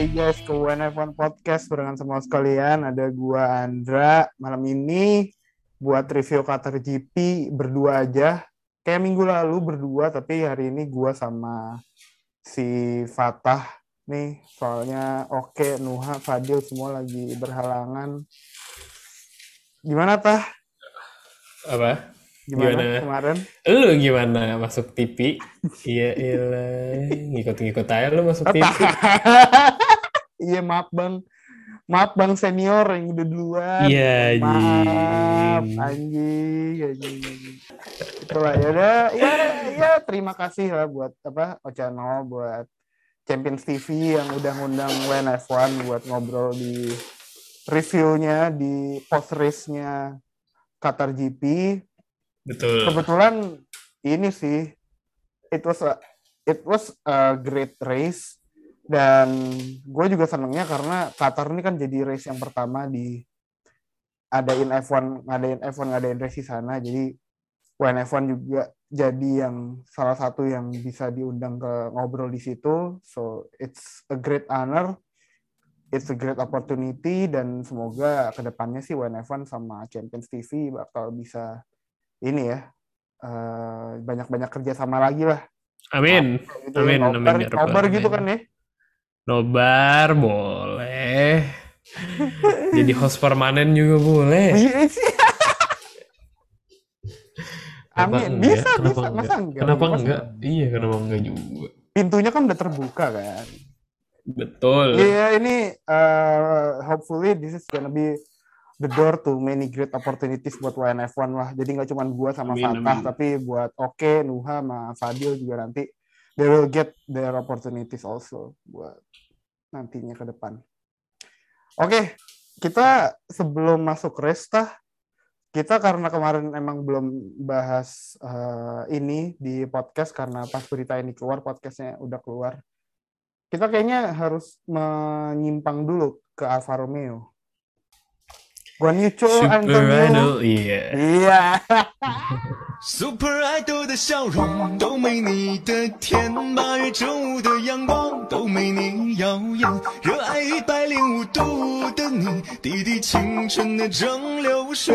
lagi guys ke WNF1 Podcast barengan semua sekalian. Ada gua Andra. Malam ini buat review Qatar GP berdua aja. Kayak minggu lalu berdua, tapi hari ini gua sama si Fatah nih. Soalnya oke, Nuha, Fadil semua lagi berhalangan. Gimana Tah? Apa? Gimana, Gimana? kemarin? Lu gimana masuk TV? Iya, iya ngikut-ngikut aja lu masuk TV. Iya maaf bang, maaf bang senior yang udah duluan. Iya, Maaf, anjing. anjing. Itulah ya udah, ya, ya terima kasih lah buat apa Ocano, buat Champions TV yang udah ngundang WNF1 buat ngobrol di reviewnya di post race-nya Qatar GP. Betul. Kebetulan ini sih it was a, it was a great race dan gue juga senengnya karena Qatar ini kan jadi race yang pertama di adain F1 ngadain F1 ngadain race di sana. Jadi WNF1 juga jadi yang salah satu yang bisa diundang ke ngobrol di situ. So it's a great honor it's a great opportunity dan semoga ke depannya sih WNF1 sama Champions TV bakal bisa ini ya eh, banyak-banyak kerja sama lagi lah. Amin. gitu Amin, ya, amin, ya gitu kan ya Nobar boleh. Jadi host permanen juga boleh. Iya sih. Kenapa Amin, enggak? bisa, Kenapa bisa, enggak? masa enggak? Kenapa Masa enggak? Iya, kenapa enggak juga? Pintunya kan udah terbuka kan. Betul. Iya, ini uh, hopefully this is gonna be the door to many great opportunities buat WNF1 lah. Jadi nggak cuma gua sama Amin, Fatah, amin. tapi buat Oke, Nuha, sama Fadil juga nanti they will get their opportunities also buat nantinya ke depan. Oke, kita sebelum masuk tah, kita karena kemarin emang belum bahas eh, ini di podcast karena pas berita ini keluar podcastnya udah keluar. Kita kayaknya harus menyimpang dulu ke Alfa Romeo. Guan Yu Chou, Super Antonio. Idol, iya. Iya. Super Idol 的笑容都没你的甜，八月正午的阳光都没你耀眼，热爱一百零五度的你，滴滴青春的蒸馏水。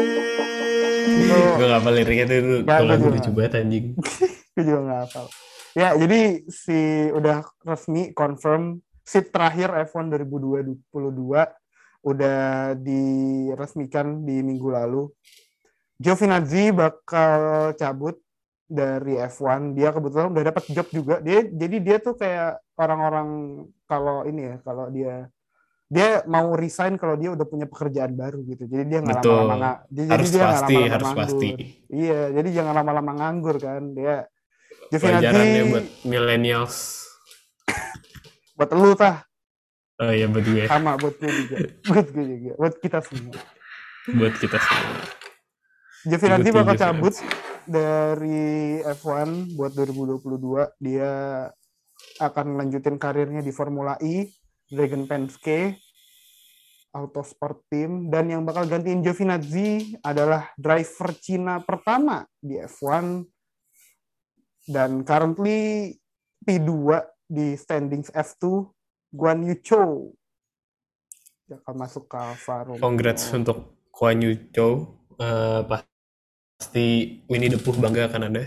Gue gak apa liriknya tuh, tuh Nggak, lagu gua lucu juga. banget anjing. Gue juga nggak hafal. Ya, jadi si udah resmi confirm seat terakhir F1 2022 udah diresmikan di minggu lalu. Giovinazzi bakal cabut dari F1. Dia kebetulan udah dapat job juga. Dia jadi dia tuh kayak orang-orang kalau ini ya, kalau dia dia mau resign kalau dia udah punya pekerjaan baru gitu. Jadi dia nggak lama-lama nga- jadi Harus dia nggak pasti, lama-lama harus nganggur. pasti. Iya, jadi jangan lama-lama nganggur kan. Dia Giovinazzi buat millennials. buat lu tah Oh iya, buat gue. sama buat gue juga. Buat gue juga. Buat kita semua. Buat kita semua. Giovinazzi bakal cabut dari F1 buat 2022 dia akan lanjutin karirnya di Formula E Dragon Penske Autosport Team dan yang bakal gantiin Giovinazzi adalah driver Cina pertama di F1 dan currently P2 di standings F2 Guan Yu Chou dia akan masuk ke Alfa Romeo. Congrats untuk Kuan Yu Chou. Eh, pasti Winnie the Pooh bangga akan ada.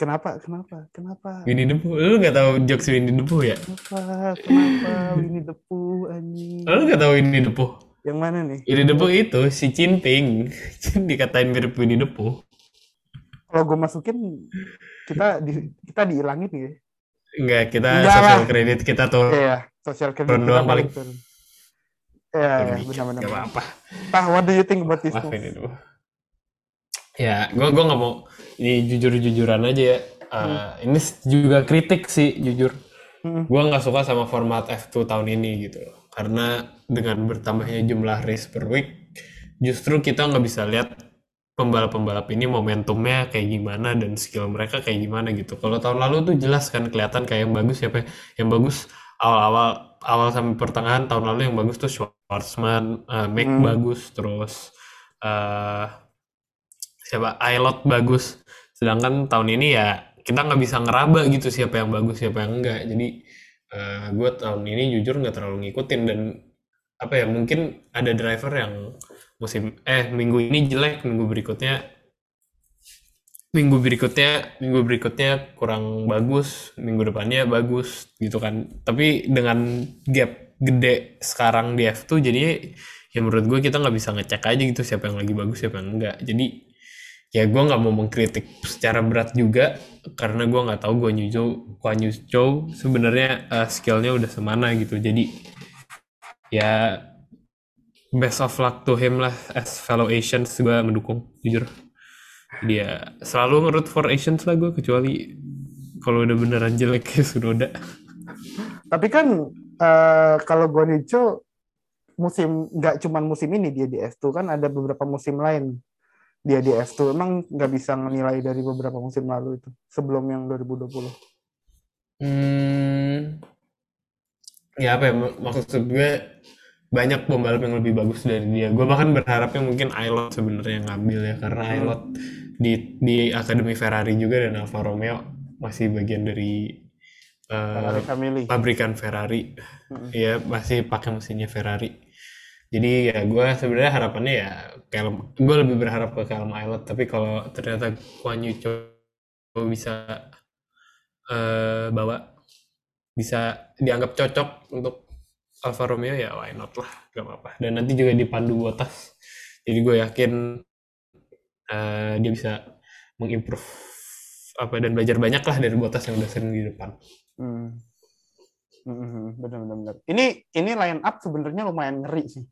Kenapa? Kenapa? Kenapa? Winnie the Pooh, lu gak tahu jokes Winnie the Pooh ya? Kenapa? Kenapa? Winnie the Pooh anjing. Lu gak tahu Winnie the Pooh? Yang mana nih? Winnie the Pooh itu si Cinping. Dikatain mirip Winnie the Pooh. Kalau gue masukin kita di, kita dihilangin ya. Enggak, kita Enggak social lah. credit kita tuh. Iya, sosial kredit Turun doang paling. turun. Iya, Gak benar-benar. apa-apa. Tah, what do you think about this Maaf move? Winnie the Pooh. Ya, gua gua nggak mau ini jujur-jujuran aja ya. Eh, Ini juga kritik sih jujur. Hmm. Gua nggak suka sama format F2 tahun ini gitu loh. Karena dengan bertambahnya jumlah race per week, justru kita nggak bisa lihat pembalap-pembalap ini momentumnya kayak gimana dan skill mereka kayak gimana gitu. Kalau tahun lalu tuh jelas kan kelihatan kayak yang bagus siapa yang bagus awal-awal awal sampai pertengahan tahun lalu yang bagus tuh Schwarzman, eh, Mac Hmm. bagus, terus eh siapa Ailot bagus. Sedangkan tahun ini ya kita nggak bisa ngeraba gitu siapa yang bagus siapa yang enggak. Jadi gue tahun ini jujur nggak terlalu ngikutin dan apa ya mungkin ada driver yang musim eh minggu ini jelek minggu berikutnya minggu berikutnya minggu berikutnya kurang bagus minggu depannya bagus gitu kan. Tapi dengan gap gede sekarang di F2 jadinya ya menurut gue kita nggak bisa ngecek aja gitu siapa yang lagi bagus siapa yang enggak jadi ya gue nggak mau mengkritik secara berat juga karena gue nggak tahu gue nyujo Guan Yu Zhou sebenarnya uh, skillnya udah semana gitu. Jadi ya best of luck to him lah as fellow Asians gue mendukung jujur. Dia selalu ngerut for Asians lah gue kecuali kalau udah beneran jelek ya sudah udah Tapi kan eh, kalau Zhou musim nggak cuman musim ini dia di F2 kan ada beberapa musim lain dia di F2 emang nggak bisa menilai dari beberapa musim lalu itu sebelum yang 2020. Hmm, ya apa ya mak- maksud gue banyak pembalap yang lebih bagus dari dia. Gue bahkan berharapnya mungkin Ailot sebenarnya yang ngambil ya karena Ailot di di akademi Ferrari juga dan Alfa Romeo masih bagian dari Ferrari Family. pabrikan Ferrari. Mm-mm. Ya masih pakai mesinnya Ferrari. Jadi ya gue sebenarnya harapannya ya Calum, gue lebih berharap ke Calum Ailot tapi kalau ternyata Guan Yu bisa eh, bawa bisa dianggap cocok untuk Alfa Romeo ya why not lah gak apa-apa dan nanti juga dipandu Bottas jadi gue yakin eh, dia bisa mengimprove apa dan belajar banyak lah dari Bottas yang udah sering di depan Hmm. Hmm, benar benar benar. Ini ini line up sebenarnya lumayan ngeri sih.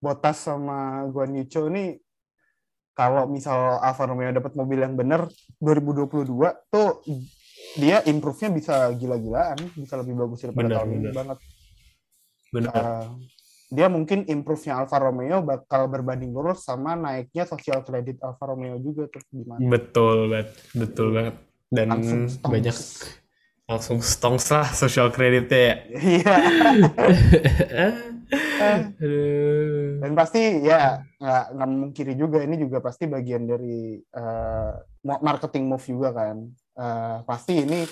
Bottas sama Guan Yu Zhou ini kalau misal Alfa Romeo dapat mobil yang benar 2022 tuh dia improve-nya bisa gila-gilaan, bisa lebih bagus daripada tahun ini banget. Benar Uh, dia mungkin improve-nya Alfa Romeo bakal berbanding lurus sama naiknya social credit Alfa Romeo juga tuh gimana. betul banget betul banget dan Langsung banyak langsung stonks lah social creditnya ya Iya. Aduh. Dan pasti ya nggak nggak juga ini juga pasti bagian dari eh, mo- marketing move juga kan. Eh, pasti ini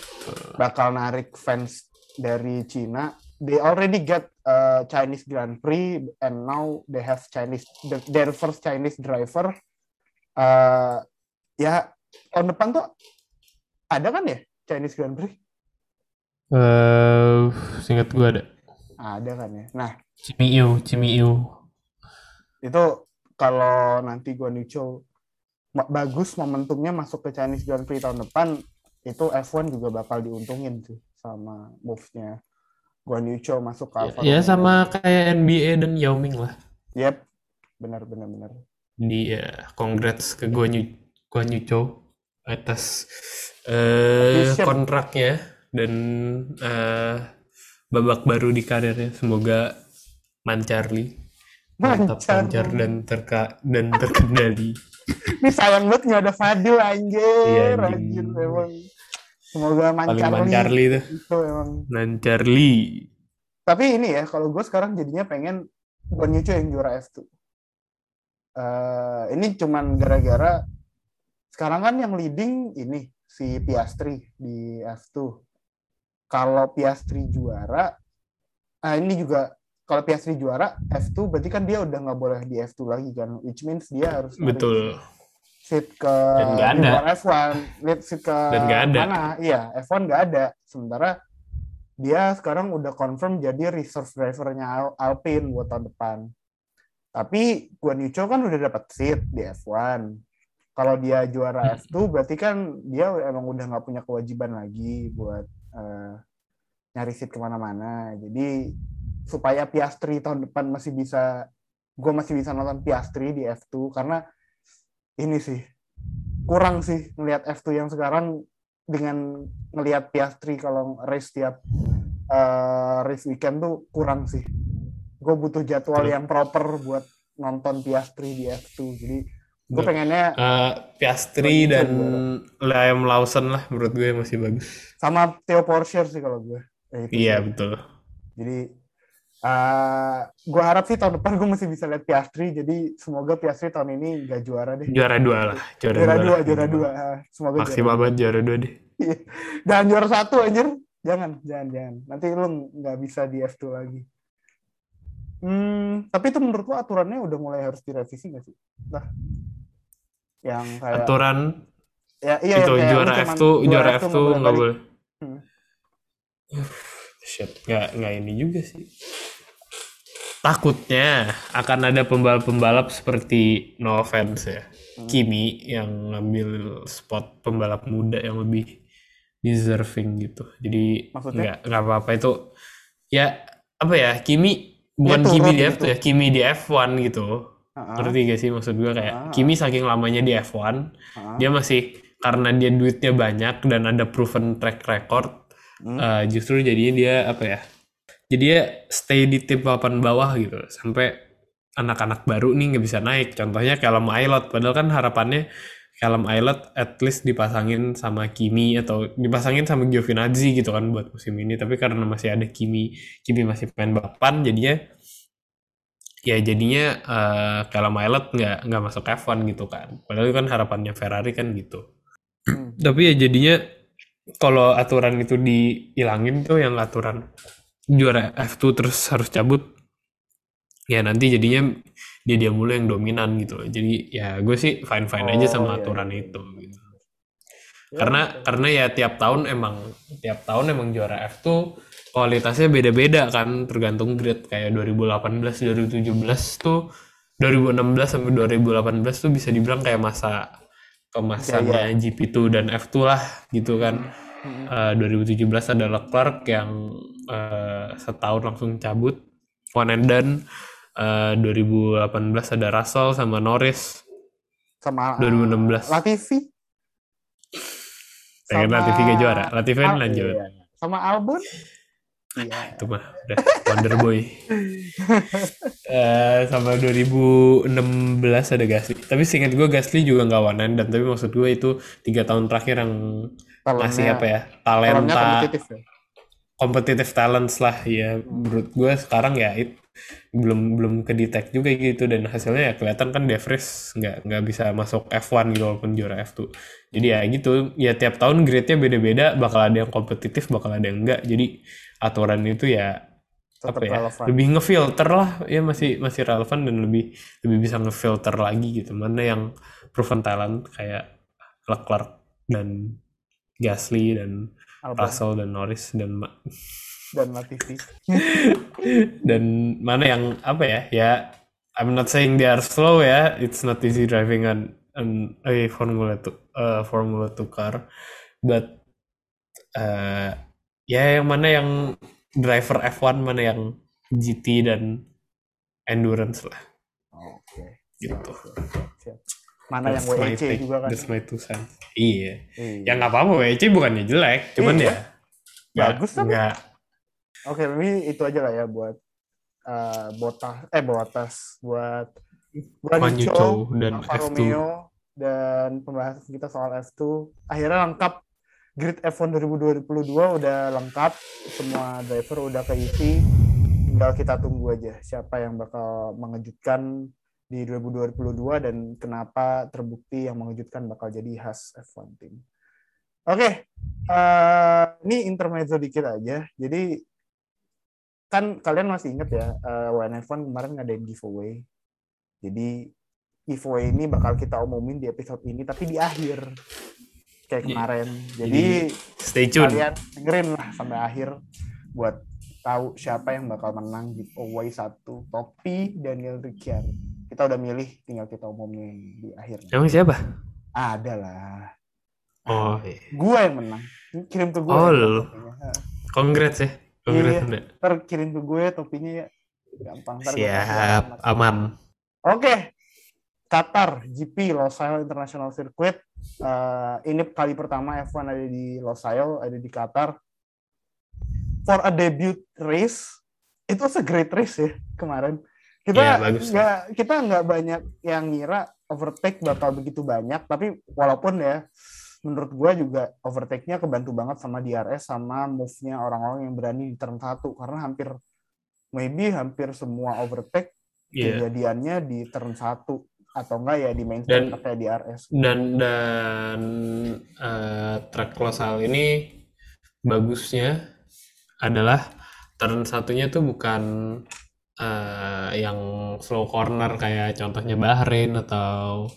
bakal narik fans dari Cina. They already get eh, Chinese Grand Prix and now they have Chinese their first Chinese driver. Eh, ya tahun depan tuh ada kan ya Chinese Grand Prix? Eh, seingat gue ada Ada kan ya. Nah Cimiu, Cimiu. itu kalau nanti Yu Zhou ma- bagus momentumnya masuk ke Chinese Grand Prix tahun depan itu F1 juga bakal diuntungin sih sama move-nya Guan Yu Zhou masuk ke Alfa Ya Romeo. sama kayak NBA dan Yao Ming lah. Yep, benar benar benar. Ya, congrats ke Guan Yu Guan Yu Zhou atas eh, Appreciate. kontraknya dan eh, babak baru di karirnya. Semoga lancar li. Mantap lancar dan terka dan terkendali. Ini sayang banget nggak ada Fadil anjir, Iya, anjir anjing. Emang. Semoga Paling lancar li tuh. itu emang. Lancar li. Tapi ini ya, kalau gue sekarang jadinya pengen Zhou yang juara F2. Eh, ini cuman gara-gara sekarang kan yang leading ini si Piastri di F2. Kalau Piastri juara, ah ini juga kalau Piastri juara F2 berarti kan dia udah nggak boleh di F2 lagi kan, which means dia harus narik Betul. Seat ke Dan nggak di ada. luar F1, lead seat ke Dan ada. mana? Iya, F1 nggak ada. Sementara dia sekarang udah confirm jadi reserve drivernya Al- Alpine buat tahun depan. Tapi Guan Yu Zhou kan udah dapat seat di F1. Kalau dia juara Hmm. F2 berarti kan dia emang udah nggak punya kewajiban lagi buat eh, nyari seat ke mana-mana. Jadi supaya Piastri tahun depan masih bisa, gue masih bisa nonton Piastri di F2 karena ini sih kurang sih ngelihat F2 yang sekarang dengan ngelihat Piastri kalau race tiap eh, race weekend tuh kurang sih. Gue butuh jadwal Betul. yang proper buat nonton Piastri di F2. Jadi gue pengennya Eh, Piastri dan Liam Lawson lah menurut gue masih bagus. sama Theo Porsche sih kalau gue. Itu Iya betul. Jadi eh gue harap sih tahun depan gue masih bisa lihat Piastri. Jadi semoga Piastri tahun ini gak juara deh. Juara dua lah. Juara, Juara dua, lah. juara dua. Ah, Semoga Maksimal banget juara dua deh. juara. Dan juara satu anjir. jangan, jangan, jangan. Nanti lu nggak bisa di F2 lagi. Hmm, tapi itu menurut lu aturannya udah mulai harus direvisi nggak sih? Nah, yang kayak aturan ya iya itu kayak juara lu cuman F2 juara F2 nggak boleh Hmm. shit nggak nggak ini juga sih takutnya akan ada pembalap-pembalap seperti no offense ya Hmm. Kimi yang ngambil spot pembalap muda yang lebih deserving gitu jadi nggak nggak apa-apa itu ya apa ya Kimi bukan Dia Kimi turun di gitu. F2 ya Kimi di F1 gitu ngerti gak sih maksud gue kayak Ah. Kimi saking lamanya di F1 ah. dia masih karena dia duitnya banyak dan ada proven track record eh, justru jadinya dia apa ya jadi dia stay di tim papan bawah gitu. Sampai anak-anak baru nih nggak bisa naik. Contohnya Callum Aylot padahal kan harapannya Callum Aylot at least dipasangin sama Kimi atau dipasangin sama Giovinazzi gitu kan buat musim ini. Tapi karena masih ada Kimi Kimi masih main balapan jadinya ya jadinya eh Callum Aylot nggak nggak masuk F1 gitu kan. Padahal kan harapannya Ferrari kan gitu. Hmm. tapi ya jadinya kalau aturan itu dihilangin tuh yang aturan juara F2 terus harus cabut ya nanti jadinya dia dia mulu yang dominan gitu loh. jadi ya gue sih fine fine aja Oh, sama iya, aturan iya. itu gitu. Ya, karena karena ya tiap tahun emang tiap tahun emang juara F tuh kualitasnya beda-beda kan tergantung grade. Kayak 2018 2017 tuh 2016 sampai 2018 tuh bisa dibilang kayak masa kemasannya GP2 dan F2 lah gitu kan Hmm. Eh, 2017 ada Leclerc yang eh, setahun langsung cabut. One and done Eh, 2018 ada Russell sama Norris. Sama 2016 Latifi? Pengen sama- Latifi gak juara? Latifi kan lanjut. iya. sama Albon? Iya. Itu mah udah Wonder Boy. Eh, sama 2016 ada Gasly. Tapi seingat gue Gasly juga nggak and done tapi maksud gue itu tiga tahun terakhir yang Talentnya- apa ya? Talenta kompetitif ya? competitive talents lah ya. Menurut gue sekarang ya it, belum belum kedetek juga gitu. Dan hasilnya ya kelihatan kan De Vries nggak nggak bisa masuk F1 gitu walaupun juara F2 jadi ya gitu ya tiap tahun grade-nya beda-beda. Bakal ada yang kompetitif bakal ada yang enggak jadi aturan itu ya tetap apa ya relevan. lebih ngefilter lah. Ya masih masih relevan dan lebih lebih bisa ngefilter lagi gitu. Mana yang proven talent kayak Leclerc dan Gasly dan Albon. Russell dan Norris dan ma- dan Latifi. Dan mana yang apa ya ya I'm not saying they are slow ya it's not easy driving an, an a Formula 2 uh, Formula 2 car but uh, ya yang mana yang driver F1 mana yang GT dan endurance lah. Oke. Gitu. Siap. Mana yang That's my WEC take, juga kan. That's my two cents. Iya. Iya. ya nggak apa-apa WC bukannya jelek cuman Iya. ya Bagus tapi. nggak Oke, ini itu aja lah ya buat eh botas eh botas buat Juan Guan dan Alfa F2 Romeo dan pembahasan kita soal F2 akhirnya lengkap. Grid F1 2022 udah lengkap. Semua driver udah keisi tinggal kita tunggu aja siapa yang bakal mengejutkan di 2022 dan kenapa terbukti yang mengejutkan bakal jadi khas F1 team. Oke, eh, ini intermezzo dikit aja. Jadi kan kalian masih inget ya eh, WNF1 kemarin ngadain giveaway. Jadi giveaway ini bakal kita umumin di episode ini tapi di akhir kayak Iya. kemarin. Jadi stay tune kalian dengerin lah sampai akhir buat tahu siapa yang bakal menang giveaway satu topi Daniel Ricciardo. Kita udah milih, tinggal kita umumin di akhir. emang siapa Ada lah. oh iya. Gua yang menang. Kirim ke gue. Oh, lu. Congrats ya. Congrats Iya. Ntar kirim ke gue topinya ya. Gampang. Ntar gue Siap, aman. Oke. Qatar GP Losail International Circuit. Eh, ini kali pertama F1 ada di Losail, ada di Qatar. For a debut race, it was a great race ya kemarin. Kita bagus. nggak kita nggak banyak yang ngira overtake bakal begitu banyak, tapi walaupun ya menurut gue juga overtake-nya kebantu banget sama DRS sama move-nya orang-orang yang berani di turn 1 karena hampir maybe hampir semua overtake Iya. kejadiannya di turn 1 atau enggak ya di main Dan- kayak DRS. Dan dan eh, track Losail ini bagusnya adalah turn satunya tuh bukan eh, yang slow corner kayak contohnya Bahrain atau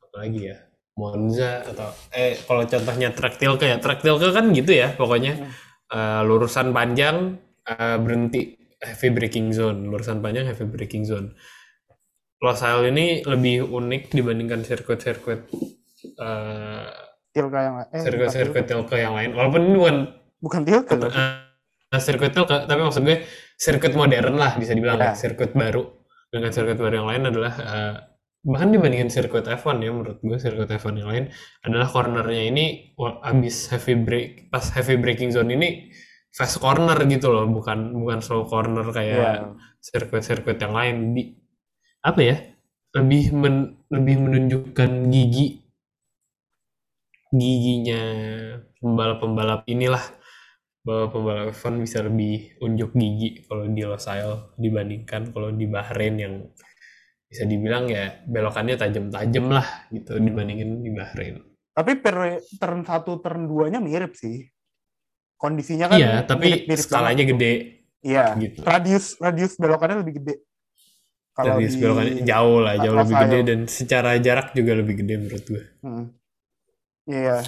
apa lagi ya? Monza atau eh kalau contohnya track tilke ya track tilke kan gitu ya pokoknya. Eh, lurusan panjang eh, berhenti heavy braking zone. Lurusan panjang heavy braking zone. Losail ini lebih unik dibandingkan sirkuit-sirkuit eh, Tilka yang eh sirkuit-sirkuit tilke yang lain. Walaupun ini bukan bukan Tilka loh. Eh, sirkuit tilke tapi maksud gue sirkuit modern lah bisa dibilang Ya. sirkuit baru dengan sirkuit baru yang lain adalah eh, bahkan dibandingin sirkuit F1 ya menurut gue sirkuit F1 yang lain adalah cornernya ini abis heavy break pas heavy braking zone ini fast corner gitu loh bukan bukan slow corner kayak Iya. sirkuit-sirkuit yang lain di apa ya lebih men- lebih menunjukkan gigi giginya pembalap-pembalap inilah bahwa pembalap F1 bisa lebih unjuk gigi kalau di Losail dibandingkan kalau di Bahrain yang bisa dibilang ya belokannya tajam-tajam lah gitu dibandingin di Bahrain. Tapi per turn 1 turn 2-nya mirip sih. Kondisinya kan Iya, tapi mirip-mirip skalanya banget. gede Iya. gitu. Radius radius belokannya lebih gede. Kalau Radius di belokannya jauh lah, jauh lebih gede dan secara jarak juga lebih gede menurut gue. Hmm. Iya.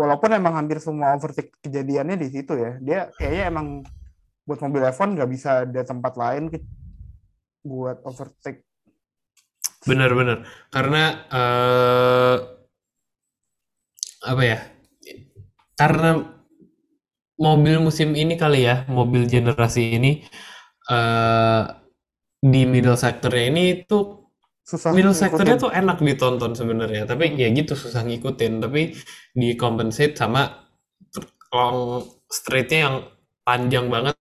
Walaupun emang hampir semua overtake kejadiannya di situ ya. Dia kayaknya emang buat mobil F1 nggak bisa ada tempat lain ke- buat overtake. Bener-bener. Karena eh apa ya? Karena mobil musim ini kali ya, mobil generasi ini eh di middle sectornya ini tuh Susah middle sectornya tuh enak ditonton sebenarnya, tapi ya gitu susah ngikutin. Tapi di compensate sama long straightnya yang panjang banget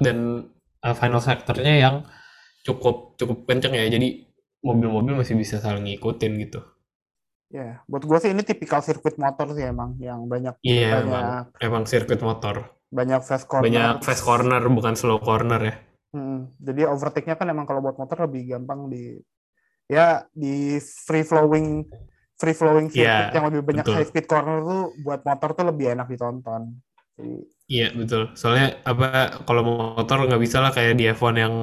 dan uh, final sectornya yang cukup cukup kenceng ya. Jadi mobil-mobil masih bisa saling ngikutin gitu. Ya, buat gue sih ini tipikal sirkuit motor sih emang yang banyak Iya banyak emang emang sirkuit motor. banyak fast corner. Banyak fast corner bukan slow corner ya. Hmm, jadi overtake-nya kan emang kalau buat motor lebih gampang di ya di free flowing free flowing circuit Iya, yang lebih banyak betul. high speed corner tuh buat motor tuh lebih enak ditonton. Jadi Iya betul. Soalnya apa kalau motor nggak bisa lah kayak di F1 yang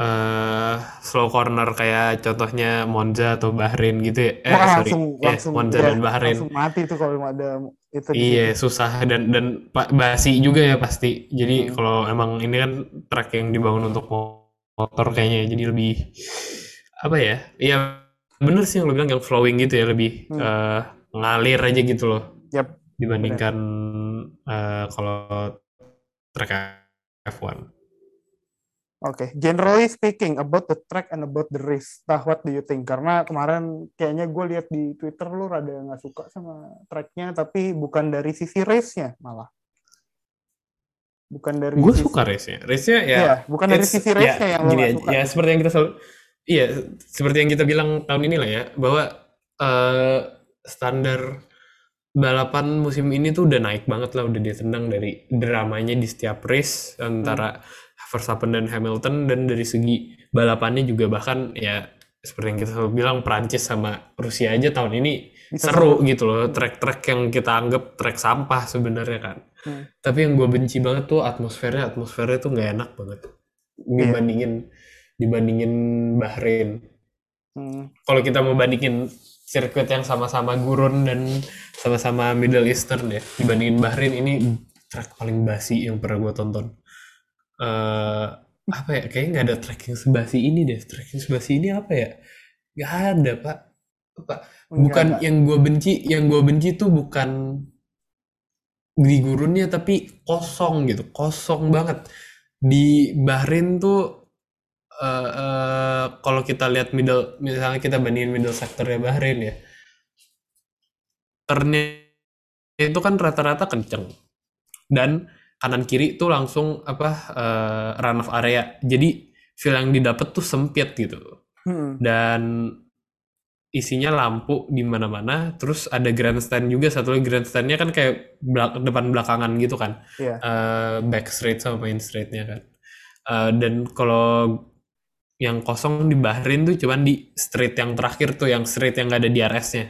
eh slow corner kayak contohnya Monza atau Bahrain gitu ya. Eh wah, sorry, langsung Eh, langsung Monza ya, dan Bahrain. langsung mati tuh kalau ada itu Iya susah dan dan basi juga ya pasti. Jadi Hmm. kalau emang ini kan track yang dibangun untuk motor kayaknya jadi lebih apa ya? Iya bener sih yang lo bilang yang flowing gitu ya lebih Hmm. eh, ngalir aja gitu loh Yap, dibandingkan eh, kalau track F1. Oke, generally speaking about the track and about the race, nah what do you think? Karena kemarin kayaknya gue lihat di Twitter lu rada nggak suka sama tracknya, tapi bukan dari sisi race-nya malah. Bukan dari Gue sisi- suka race-nya. Race-nya ya Iya, bukan dari sisi race-nya ya, yang lu gini suka. ya seperti yang kita selalu iya seperti yang kita bilang tahun ini lah ya bahwa eh, standar balapan musim ini tuh udah naik banget lah udah ditendang dari dramanya di setiap race antara Verstappen dan Hamilton dan dari segi balapannya juga bahkan ya seperti yang kita selalu bilang Prancis sama Rusia aja tahun ini Bisa seru gitu loh track-track yang kita anggap track sampah sebenarnya kan. Hmm. tapi yang gue benci banget tuh atmosfernya atmosfernya tuh nggak enak banget dibandingin dibandingin Bahrain. Hmm, kalau kita mau bandingin sirkuit yang sama-sama gurun dan sama-sama Middle Eastern ya dibandingin Bahrain ini track paling basi yang pernah gue tonton. Eh apa ya kayaknya nggak ada track yang sebasi ini deh. Track yang sebasi ini apa ya? Nggak ada pak. Pak, bukan enggak, yang gue benci yang gue benci tuh bukan di gurunnya tapi kosong gitu. Kosong banget. Di Bahrain tuh eh, kalau kita lihat middle misalnya kita bandingin middle sektornya Bahrain ya. Turnnya itu kan rata-rata kenceng. Dan kanan kiri tuh langsung apa eh, run off area. Jadi feel yang didapat tuh sempit gitu. Hmm, dan isinya lampu di mana-mana. Terus ada grandstand juga. Satu lagi grandstandnya kan kayak belak- depan belakangan gitu kan. Iya. Eh, back straight sama main straightnya kan. Eh, dan kalau yang kosong di Bahrain tuh cuman di straight yang terakhir tuh yang straight yang nggak ada DRS-nya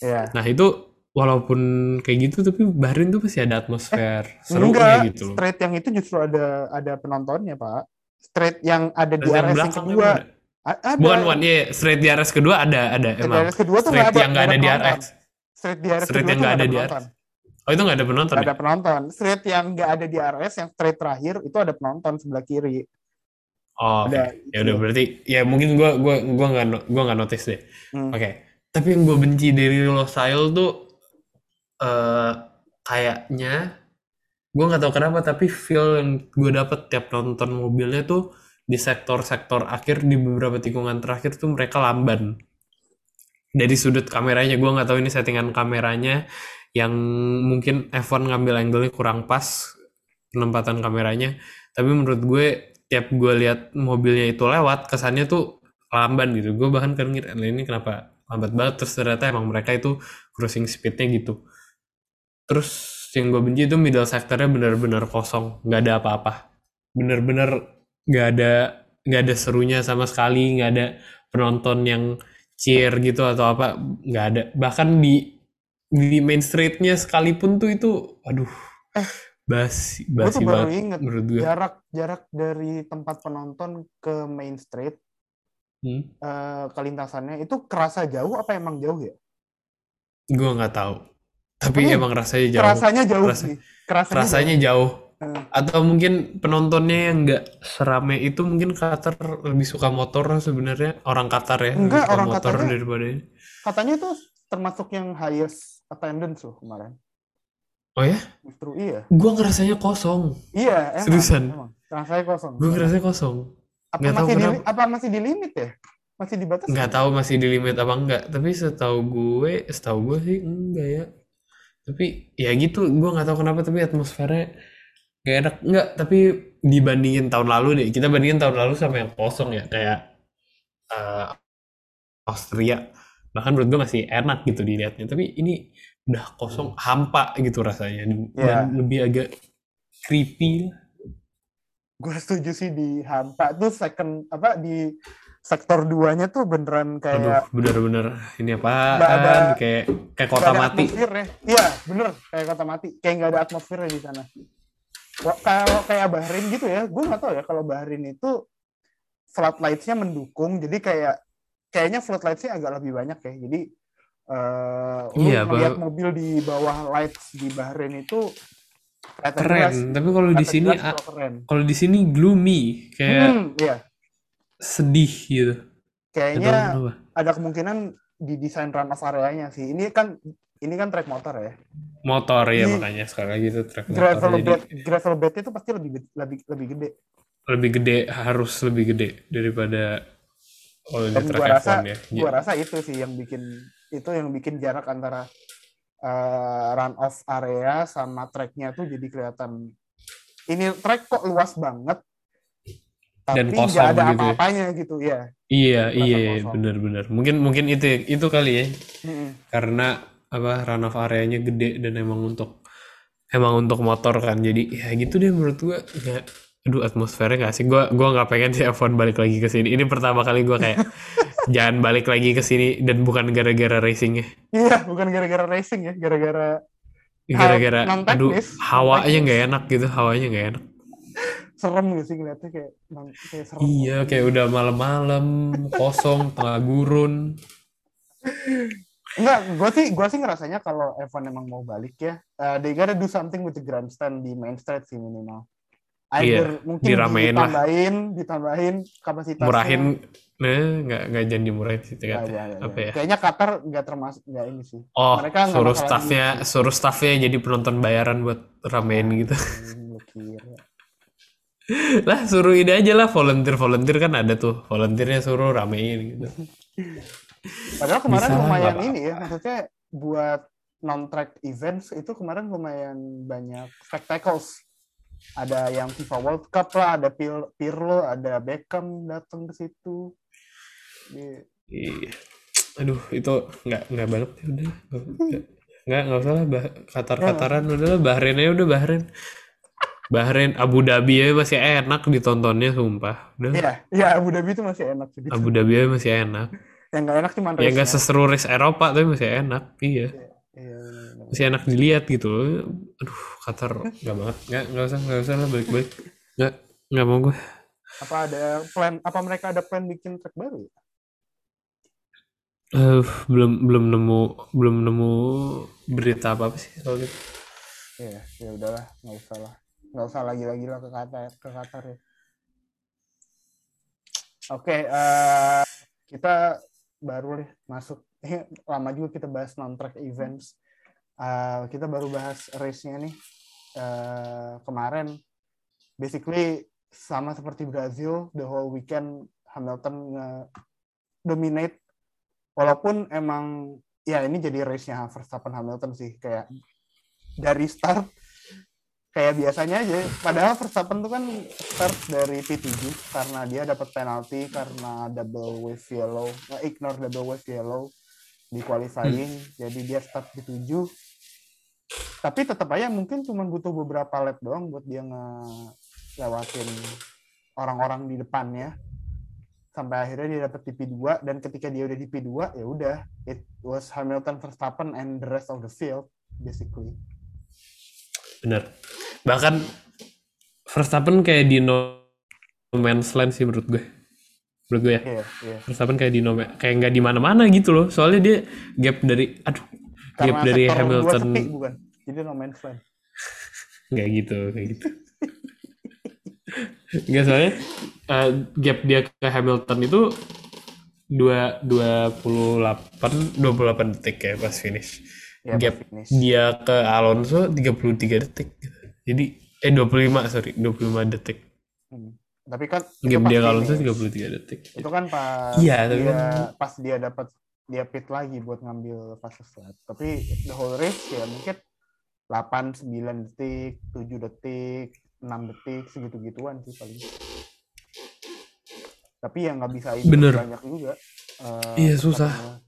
Iya. nah itu walaupun kayak gitu tapi Bahrain tuh masih ada atmosfer serunya Enggak, gitu loh. straight yang itu justru ada ada penontonnya, Pak. Straight yang ada di Terus yang yang kedua. ada. Ada. Bukan one, iya, straight di RS kedua ada, ada Straight emang. RS kedua tuh Straight nggak yang nggak ada di penonton. RS. Straight di RS Straight kedua yang nggak ada di penonton. Oh itu nggak ada penonton Nggak ya? ada penonton. Straight yang nggak ada di RS, yang straight terakhir itu ada penonton sebelah kiri. Oh, oke. Ada. Ya udah berarti ya mungkin gua gua gua nggak gua nggak notice deh. Hmm. Oke. Tapi yang gue benci dari Losail tuh eh kayaknya gue nggak tahu kenapa tapi feel yang gue dapet tiap nonton mobilnya tuh di sektor-sektor akhir di beberapa tikungan terakhir tuh mereka lamban dari sudut kameranya gue nggak tahu ini settingan kameranya yang mungkin F1 ngambil angle-nya kurang pas penempatan kameranya tapi menurut gue tiap gue lihat mobilnya itu lewat kesannya tuh lamban gitu. Gue bahkan kan ngira "Lah, ini kenapa lambat banget? Terus ternyata emang mereka itu cruising speednya gitu. Terus yang gue benci itu middle sectornya benar-benar kosong nggak ada apa-apa. Bener-bener nggak ada nggak ada serunya sama sekali nggak ada penonton yang cheer gitu atau apa nggak ada. Bahkan di di main streetnya sekalipun tuh itu aduh Eh, basi Gue basi tuh baru banget inget menurut gue jarak jarak dari tempat penonton ke main street hmm? eh, kelintasannya itu kerasa jauh apa emang jauh ya? gue nggak tahu tapi Tapi emang rasanya jauh Kerasanya jauh Kerasa- sih. Kerasanya rasanya jauh Eh, atau mungkin penontonnya yang nggak serame itu mungkin Qatar lebih suka motor sebenarnya orang Qatar ya Enggak, orang motor Qatarnya- daripada ini. katanya itu termasuk yang highest attendance loh kemarin. Oh ya Justru iya. gue ngerasanya kosong Iya, emang. Seriusan? emang. Rasanya kosong. gue ngerasanya kosong apa nggak tahu masih di, apa masih di limit ya? Masih dibatasi? nggak tahu masih di limit apa enggak tapi setahu gue setahu gue sih enggak ya tapi ya gitu gue nggak tahu kenapa tapi atmosfernya gak enak enggak tapi dibandingin tahun lalu deh kita bandingin tahun lalu sama yang kosong ya kayak eh, Austria bahkan menurut gue masih enak gitu dilihatnya tapi ini udah kosong hampa gitu rasanya dan Ya. lebih agak creepy lah. Gue setuju sih di hampa tuh second apa di sektor duanya tuh beneran aduh kayak bener-bener ini ada- apaan kayak kayak kota mati. Iya, bener kayak kota mati. Kayak nggak ada atmosfernya di sana. Kalau kayak Bahrain gitu ya, gue nggak tahu ya kalau Bahrain itu floodlights-nya mendukung, jadi kayak kayaknya floodlights-nya agak lebih banyak ya. Jadi lu Iya, melihat Bang. mobil di bawah lights di Bahrain itu keren jelas, tapi kalau di sini ah, kalau di sini gloomy kayak Hmm, iya. sedih gitu Kayaknya ada kemungkinan di desain run areanya sih. Ini kan ini kan track motor ya. motor ya makanya sekali lagi itu track motor Gravel jadi bed, gravel bed itu pasti lebih lebih lebih gede. lebih gede harus lebih gede daripada kalau di track gua rasa, F1 ya gua rasa itu sih yang bikin itu yang bikin jarak antara eh, run off area sama tracknya tuh jadi kelihatan. Ini track kok luas banget, Dan tapi kosong nggak ada gitu ya. apa-apanya gitu ya. iya iya kosong. bener-bener mungkin mungkin itu itu kali ya Mm-mm. karena apa run off areanya gede dan emang untuk emang untuk motor kan jadi ya gitu deh menurut gua nggak aduh atmosfernya nggak sih? Gua gua nggak pengen sih F1 balik lagi ke sini. Ini pertama kali gua kayak jangan balik lagi ke sini dan bukan gara-gara racingnya Iya, bukan gara-gara racing ya, gara-gara gara-gara aduh hawanya nggak enak gitu hawanya nggak enak. Serem gitu sih ngeliatnya kayak kayak serem. iya kayak udah malam-malam kosong tengah gurun. Enggak, gue sih gue sih ngerasanya kalau Evan emang mau balik ya, uh, they gotta do something with the grandstand di main street sih minimal. Either mungkin Iya, diramein lah. ditambahin, ditambahin kapasitasnya. murahin nah nggak nggak jangan dimurahin sih Ya, ya, ya, apa ya. ya Kayaknya Qatar nggak termasuk nggak ini sih. oh Mereka suruh staffnya suruh staffnya jadi penonton bayaran buat ramein gitu Hmm, lu kira. lah suruh ini aja lah volunteer volunteer kan ada tuh volunteernya suruh ramein gitu Padahal kemarin Bisa lumayan ini ya, maksudnya buat non-track events itu kemarin lumayan banyak spectacles. Ada yang FIFA World Cup lah, ada Pir- Pirlo, ada Beckham datang ke situ. Iya. aduh itu nggak nggak banget ya udah. Nggak nggak usah lah bah Qatar Qataran udah lah Bahrain aja udah Bahrain. Bahrain Abu Dhabi aja masih enak ditontonnya sumpah. Udah. Iya, iya Abu Dhabi itu masih enak sih. Abu Dhabi aja masih enak. Yang nggak enak cuma ya nggak seseru race Eropa tapi masih enak iya. Benar-benar. Masih enak dilihat gitu loh. Aduh, Qatar nggak banget. Nggak, nggak usah, nggak usah lah balik-balik. Nggak, nggak mau gue. Apa ada plan? Apa mereka ada plan bikin track baru? ya? Eh, belum belum nemu belum nemu berita apa apa sih soal itu. Iya, ya udahlah, nggak usah lah, nggak usah lagi-lagi lah ke Qatar, ke Qatar ya. Oke, eh, kita baru deh masuk. Lama juga kita bahas non-track events. Eh, kita baru bahas race-nya nih eh, kemarin. Basically sama seperti Brazil, the whole weekend Hamilton dominate. Walaupun emang ya ini jadi race-nya Verstappen Hamilton sih kayak dari start kayak biasanya aja. Padahal Verstappen tuh kan start dari P7 karena dia dapat penalti karena double wave yellow, ignore double wave yellow di qualifying. Jadi dia start di 7. Tapi tetap aja mungkin cuma butuh beberapa lap doang buat dia ngelewatin orang-orang di depannya. Sampai akhirnya dia dapat di P2 dan ketika dia udah di P2 ya udah it was Hamilton Verstappen and the rest of the field basically. Bener. Bahkan Verstappen kayak di no man's land sih menurut gue. Menurut gue ya. Iya, iya. Verstappen kayak di no kayak nggak di mana-mana gitu loh. Soalnya dia gap dari aduh gap dari dua Hamilton sepi, bukan. Jadi no man's land. nggak gitu kayak gitu. Nggak soalnya eh, gap dia ke Hamilton itu dua dua puluh delapan dua puluh delapan detik ya pas finish. Ya, gap pas finish. dia ke Alonso 33 detik. gitu. Jadi eh 25 sorry 25 detik. Hmm. Tapi kan Gap dia ke Alonso finish. 33 detik. itu kan pas Iya, tapi dia kan- pas dia dapat dia pit lagi buat ngambil fase flat. Tapi the whole race ya mungkin 8 9 detik, 7 detik, 6 detik segitu-gituan sih paling. Tapi ya nggak bisa improve Bener. banyak juga. Eh, Iya, susah. karena-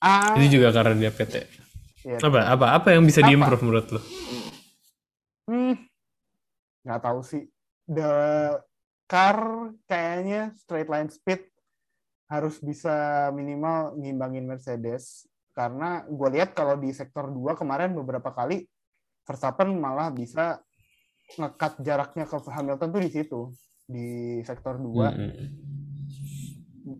Ah, Ini juga karena dia PT. iya. Apa apa apa yang bisa diimprove menurut lo? Hmm, nggak tahu sih. The car kayaknya straight line speed harus bisa minimal ngimbangin Mercedes. Karena gue lihat kalau di sektor 2 kemarin beberapa kali Verstappen malah bisa ngekat jaraknya ke Hamilton tuh di situ di sektor 2 Mm-mm.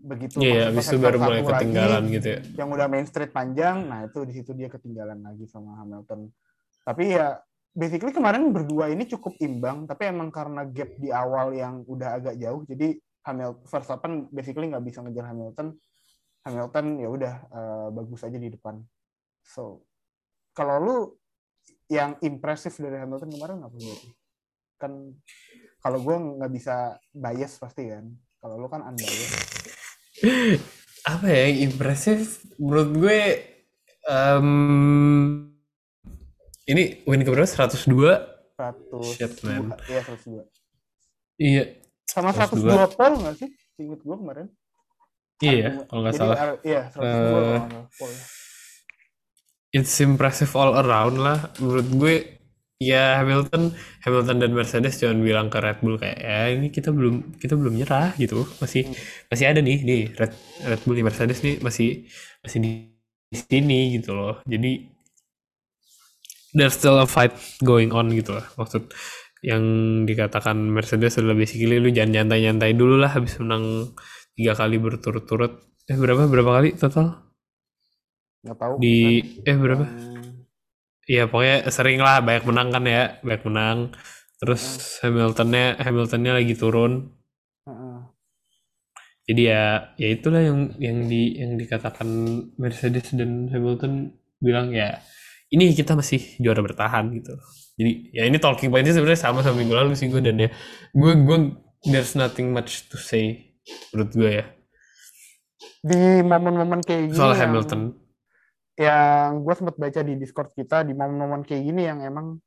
begitu Iya, masuk ke habis itu baru mulai satu lagi, ketinggalan gitu ya. yang udah main straight panjang, nah itu di situ dia ketinggalan lagi sama Hamilton. Tapi ya basically kemarin berdua ini cukup imbang, tapi emang karena gap di awal yang udah agak jauh, jadi Hamilton Verstappen basically nggak bisa ngejar Hamilton. Hamilton ya udah eh, bagus aja di depan. So kalau lu yang impresif dari Hamilton kemarin apa berarti? Kan kalau gue nggak bisa bias pasti kan. Kalau lu kan unbiased. Apa ya yang impresif menurut gue em, ini win keberapa 102 100 Shit, man. Iya 102. iya Sama 102. 102 pol nggak sih? Ingat gue kemarin. iya ya, kalau nggak salah uh, iya 102 Eh, kalau nggak salah pol. it's impressive all around lah menurut gue ya Hamilton Hamilton dan Mercedes jangan bilang ke Red Bull kayak ya ini kita belum kita belum nyerah gitu masih masih ada nih nih Red Red Bull nih Mercedes nih masih masih di sini gitu loh jadi there's still a fight going on gitu lah maksud yang dikatakan Mercedes adalah basically lu jangan nyantai-nyantai dulu lah habis menang tiga kali berturut-turut. Eh berapa? Berapa kali total? Nggak tahu. di kan. eh berapa? Hmm, Iya pokoknya sering lah banyak menang kan ya banyak menang. Terus Hamiltonnya Hamiltonnya lagi turun. Heeh. jadi ya ya itulah yang yang di yang dikatakan Mercedes dan Hamilton bilang ya ini kita masih juara bertahan gitu jadi ya ini talking pointnya sebenarnya sama sama minggu lalu sih gue dan ya. Gue gue there's nothing much to say menurut gue ya. Di momen-momen kayak gini soal yang, Hamilton. yang gue sempat baca di Discord kita di momen-momen kayak gini yang emang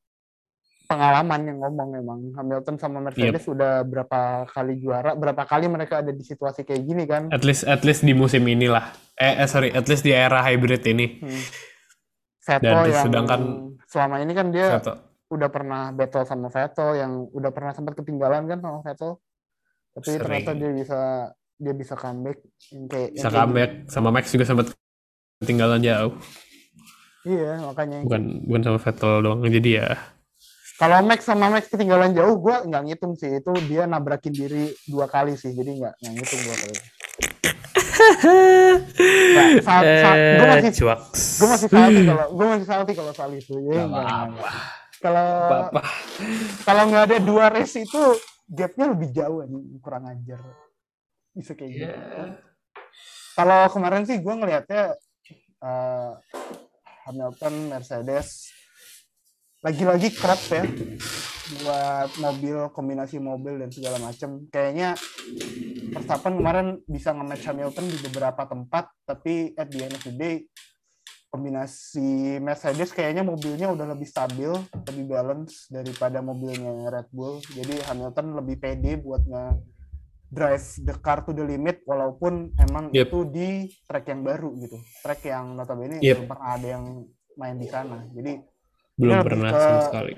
pengalaman yang ngomong emang. Hamilton sama Mercedes udah berapa kali juara, berapa kali mereka ada di situasi kayak gini kan. at least at least di musim inilah. Eh, eh sorry at least di era hybrid ini. Hmm. Vettel Dan yang sedangkan- selama ini kan dia Kata- udah pernah battle sama Vettel yang udah pernah sempat ketinggalan kan sama Vettel. Tapi Sering. ternyata dia bisa dia bisa comeback yang kayak bisa yang kayak comeback sama Max juga sempat ketinggalan jauh Iya, makanya. bukan bukan sama Vettel doang jadi ya Kalau Max sama Max ketinggalan jauh, gue nggak ngitung sih. Itu dia nabrakin diri dua kali sih, jadi nggak nggak ngitung dua kali. Saat, saat, gue masih Eh, gue masih salty kalau gue masih salty kalau soal itu. Ya, nggak, apa-apa. Kalau kalau nggak ada dua race itu gapnya lebih jauh anjing. kurang ajar. Bisa kayak gitu. Ya. Kalau kemarin sih gue ngelihatnya eh, Hamilton, Mercedes lagi-lagi kerap ya buat mobil kombinasi mobil dan segala macam. Kayaknya Verstappen kemarin bisa nge-match Hamilton di beberapa tempat, tapi at the end of the day kombinasi Mercedes kayaknya mobilnya udah lebih stabil, lebih balance daripada mobilnya Red Bull. Jadi Hamilton lebih pede buat nge drive the car to the limit walaupun emang Yep. itu di track yang baru gitu. Track yang notabene Yep. belum pernah ada yang main di sana. Jadi belum pernah ke- sama sekali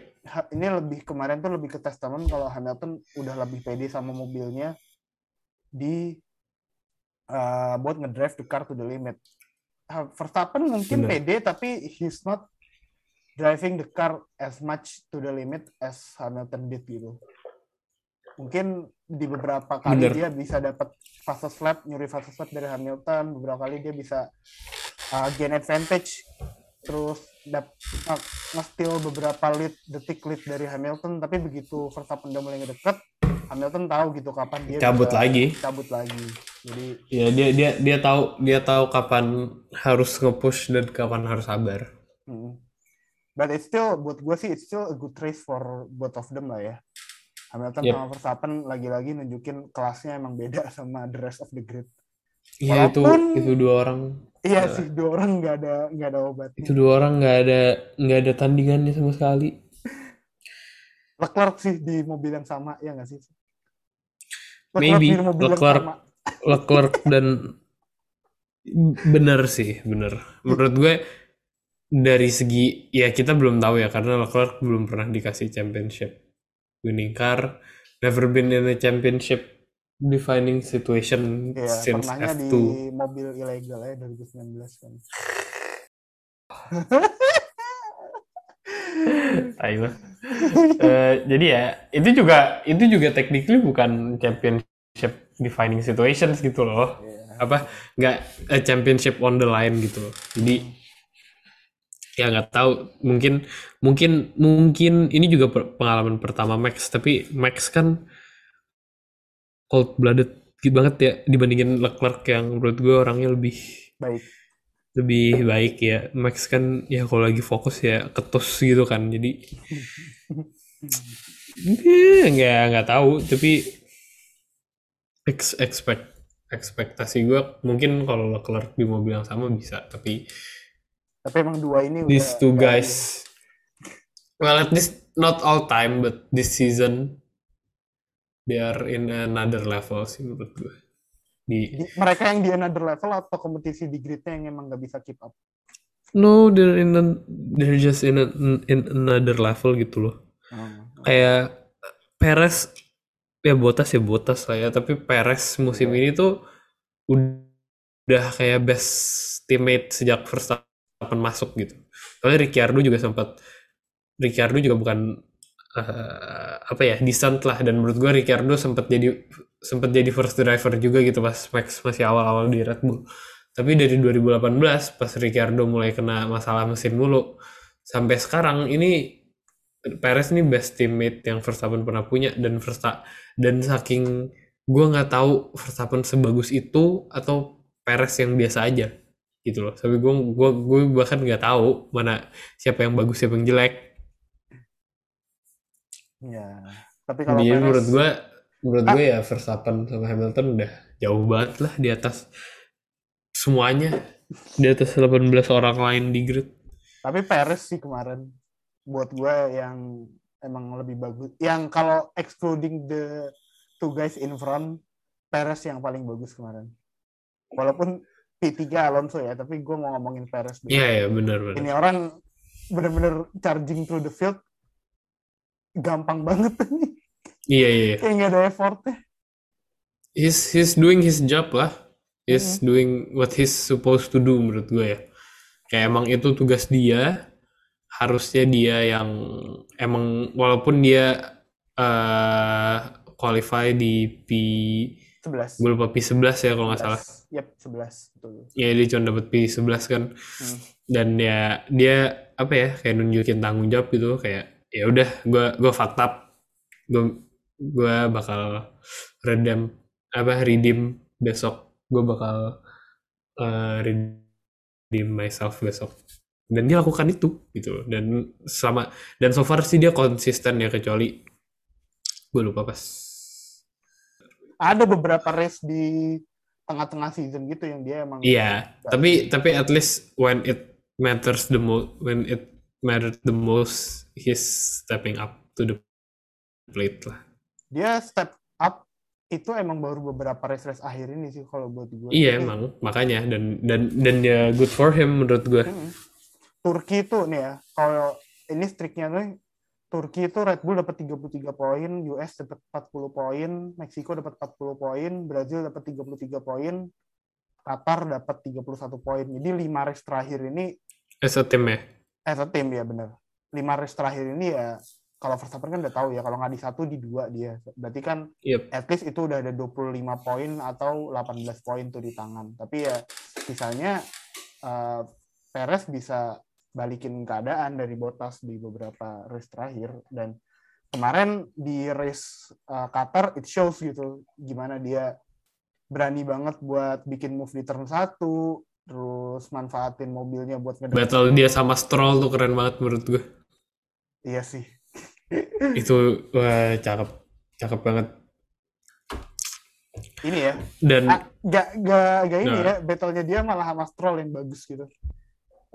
ini lebih kemarin tuh lebih ke testament kalau Hamilton udah lebih pede sama mobilnya di uh, buat ngedrive the car to the limit. Uh, Verstappen mungkin Benar. pede tapi he's not driving the car as much to the limit as Hamilton did gitu. Mungkin di beberapa kali Benar. dia bisa dapat fastest lap, nyuri fastest lap dari Hamilton, beberapa kali dia bisa uh, gain advantage terus dap uh, nge-steal beberapa lead detik lead dari Hamilton tapi begitu Verstappen udah mulai ngedeket Hamilton tahu gitu kapan dia Cabut lagi. cabut lagi jadi ya dia dia dia tahu dia tahu kapan harus nge-push dan kapan harus sabar hmm. but it's still buat gue sih it's still a good race for both of them lah ya Hamilton Yep. sama Verstappen lagi-lagi nunjukin kelasnya emang beda sama the rest of the grid Iya itu itu dua orang iya sih dua orang nggak ada nggak ada obatnya itu dua orang nggak ada nggak ada tandingannya sama sekali Leclerc sih di mobil yang sama ya nggak sih Maybe, di mobil yang Leclerc. sama. Leclerc dan bener sih bener menurut gue dari segi ya kita belum tahu ya karena Leclerc belum pernah dikasih championship winning car never been in a championship defining situation Iya, since pernahnya F2 di mobil ilegal ya 2019 kan. Lah. Eh, jadi ya itu juga itu juga technically bukan championship defining situations gitu loh. Iya. Apa nggak a championship on the line gitu loh. Jadi ya nggak tahu mungkin mungkin mungkin ini juga per- pengalaman pertama Max tapi Max kan cold blooded banget ya dibandingin Leclerc yang menurut gue orangnya lebih Baik. lebih baik ya Max kan ya kalau lagi fokus ya ketus gitu kan jadi eh, nggak nggak tahu tapi ex expect ekspektasi gue mungkin kalau Leclerc di mobil yang sama bisa tapi Tapi emang dua ini these udah two guys well at least not all time but this season they are in another level sih menurut gue di mereka yang di another level atau kompetisi di gridnya yang emang nggak bisa keep up. no they're in a- they're just in a, in another level gitu loh. Kayak Perez ya Botas ya Botas lah ya tapi Perez musim ini tuh udah kayak best teammate sejak Verstappen masuk gitu. Soalnya Ricciardo juga sempat Ricciardo juga bukan eh, apa ya decent lah dan menurut gua Ricciardo sempat jadi sempat jadi first driver juga gitu pas Max masih awal-awal di Red Bull. Tapi dari 2018 pas Ricciardo mulai kena masalah mesin mulu sampai sekarang ini Perez ini best teammate yang Verstappen pernah punya dan Versta dan saking gue nggak tahu Verstappen sebagus itu atau Perez yang biasa aja gitu loh. Tapi gue gue gue bahkan nggak tahu mana siapa yang bagus siapa yang jelek. Ya. Tapi kalau Jadi Perez, menurut gue menurut gue ya Verstappen sama Hamilton udah jauh banget lah di atas semuanya di atas 18 orang lain di grid. tapi Perez sih kemarin buat gue yang emang lebih bagus. Yang kalau excluding the two guys in front, Perez yang paling bagus kemarin. Walaupun P3 Alonso ya, tapi gue mau ngomongin Perez dulu. Iya ya benar benar. Ini orang bener-bener charging through the field gampang banget Iya iya. iya. kayak nggak ada effortnya He's he's doing his job lah. He's doing what he's supposed to do menurut gue ya. kayak emang itu tugas dia harusnya dia yang emang walaupun dia eh qualify di P 11. gue lupa P11 ya kalau nggak salah 11. Yap, 11 betul. ya dia cuma dapet P11 kan Hmm. dan ya dia apa ya kayak nunjukin tanggung jawab gitu kayak ya udah gue gue fucked up gue gue bakal redeem apa redeem besok gue bakal eh, redeem myself besok dan dia lakukan itu gitu dan sama dan so far sih dia konsisten ya kecuali gue lupa pas Ada beberapa race di tengah-tengah season gitu yang dia emang Iya, tapi tapi at least when it matters the most, when it mattered the most, he's stepping up to the plate lah. dia step up itu emang baru beberapa race-race akhir ini sih kalau buat gue. Iya Tapi, emang, makanya dan dan dan ya good for him menurut gue. mm, Turki itu nih ya, kalau ini streaknya tuh Turki itu Red Bull dapat 33 poin, US dapat 40 poin, Meksiko dapat 40 poin, Brazil dapat 33 poin, Qatar dapat 31 poin. Jadi lima race terakhir ini As a team ya. as a team ya bener. Lima race terakhir ini ya kalau Verstappen kan udah tahu ya kalau nggak di satu di dua dia. Berarti kan Yep. at least itu udah ada 25 poin atau 18 poin tuh di tangan. Tapi ya misalnya eh, Perez bisa balikin keadaan dari Bottas di beberapa race terakhir dan kemarin di race eh, Qatar it shows gitu gimana dia berani banget buat bikin move di turn 1 terus manfaatin mobilnya buat ngedek Battle dia sama Stroll tuh keren banget menurut gue. iya sih Itu wah cakep, cakep banget. ini ya Dan ah, gak, gak, gak ini Nah. ya battle-nya dia malah sama Stroll yang bagus gitu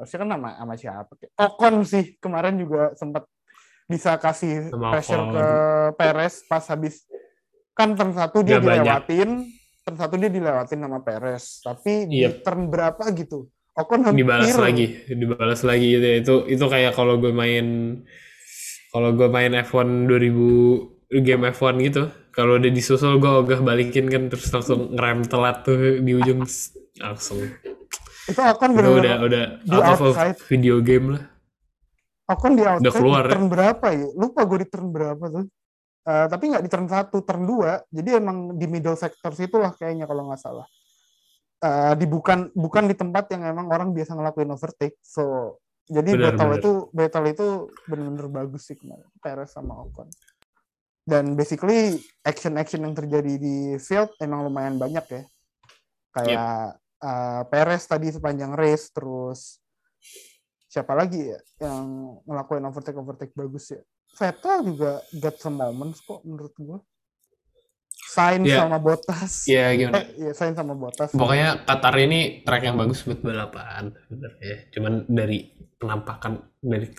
harusnya kan sama, sama siapa Ocon sih kemarin juga sempat bisa kasih Sama pressure Ocon. ke Perez pas habis kan turn satu dia Gak banyak. dilewatin turn satu dia dilewatin sama Perez tapi di Yep. turn berapa gitu Ocon hampir dibalas lagi, dibalas lagi gitu ya. Itu itu kayak kalau gue main kalau gue main F1 2000 game F1 gitu. Kalau udah disusul gue ogah balikin kan terus langsung ngerem telat tuh di ujung langsung. Itu Ocon Itu bener udah udah di out of outside. video game lah. Ocon di outside keluar di ya? turn berapa ya? Lupa gue di turn berapa tuh. Eh, tapi nggak di turn 1, turn 2. Jadi emang di middle sector situ lah kayaknya kalau nggak salah. Eh, di bukan bukan di tempat yang emang orang biasa ngelakuin overtake. So jadi Benar, battle benar. itu battle itu bener-bener bagus sih kemarin Perez sama Ocon. Dan basically action-action yang terjadi di field emang lumayan banyak ya. Kayak eh, Perez tadi sepanjang race terus siapa lagi ya yang ngelakuin overtake overtake bagus ya Vettel juga got some moments kok menurut gua Sainz Iya. sama Bottas Ya gimana? eh, iya Sainz sama Bottas Pokoknya Qatar ini track yang bagus buat balapan sebenarnya. Cuman dari penampakan dari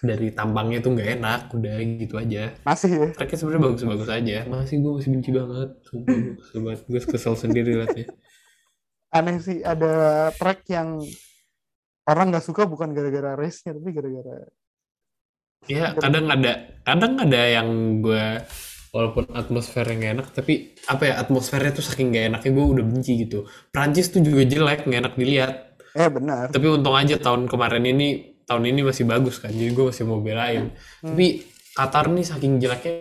dari tampangnya tuh nggak enak, udah gitu aja. masih ya Tracknya sebenarnya bagus-bagus aja. Masih gue masih benci banget. Sumpah, gue kesel banget. Gue kesel sendiri liatnya. Aneh sih ada track yang orang nggak suka bukan gara-gara race-nya tapi gara-gara Ya kadang ada, kadang ada yang gue walaupun atmosfernya nggak enak, tapi apa ya atmosfernya tuh saking nggak enaknya gue udah benci gitu. Prancis tuh juga jelek, nggak enak dilihat. eh benar Tapi untung aja tahun kemarin ini, tahun ini masih bagus kan, jadi gue masih mau belain. Tapi Qatar nih saking jeleknya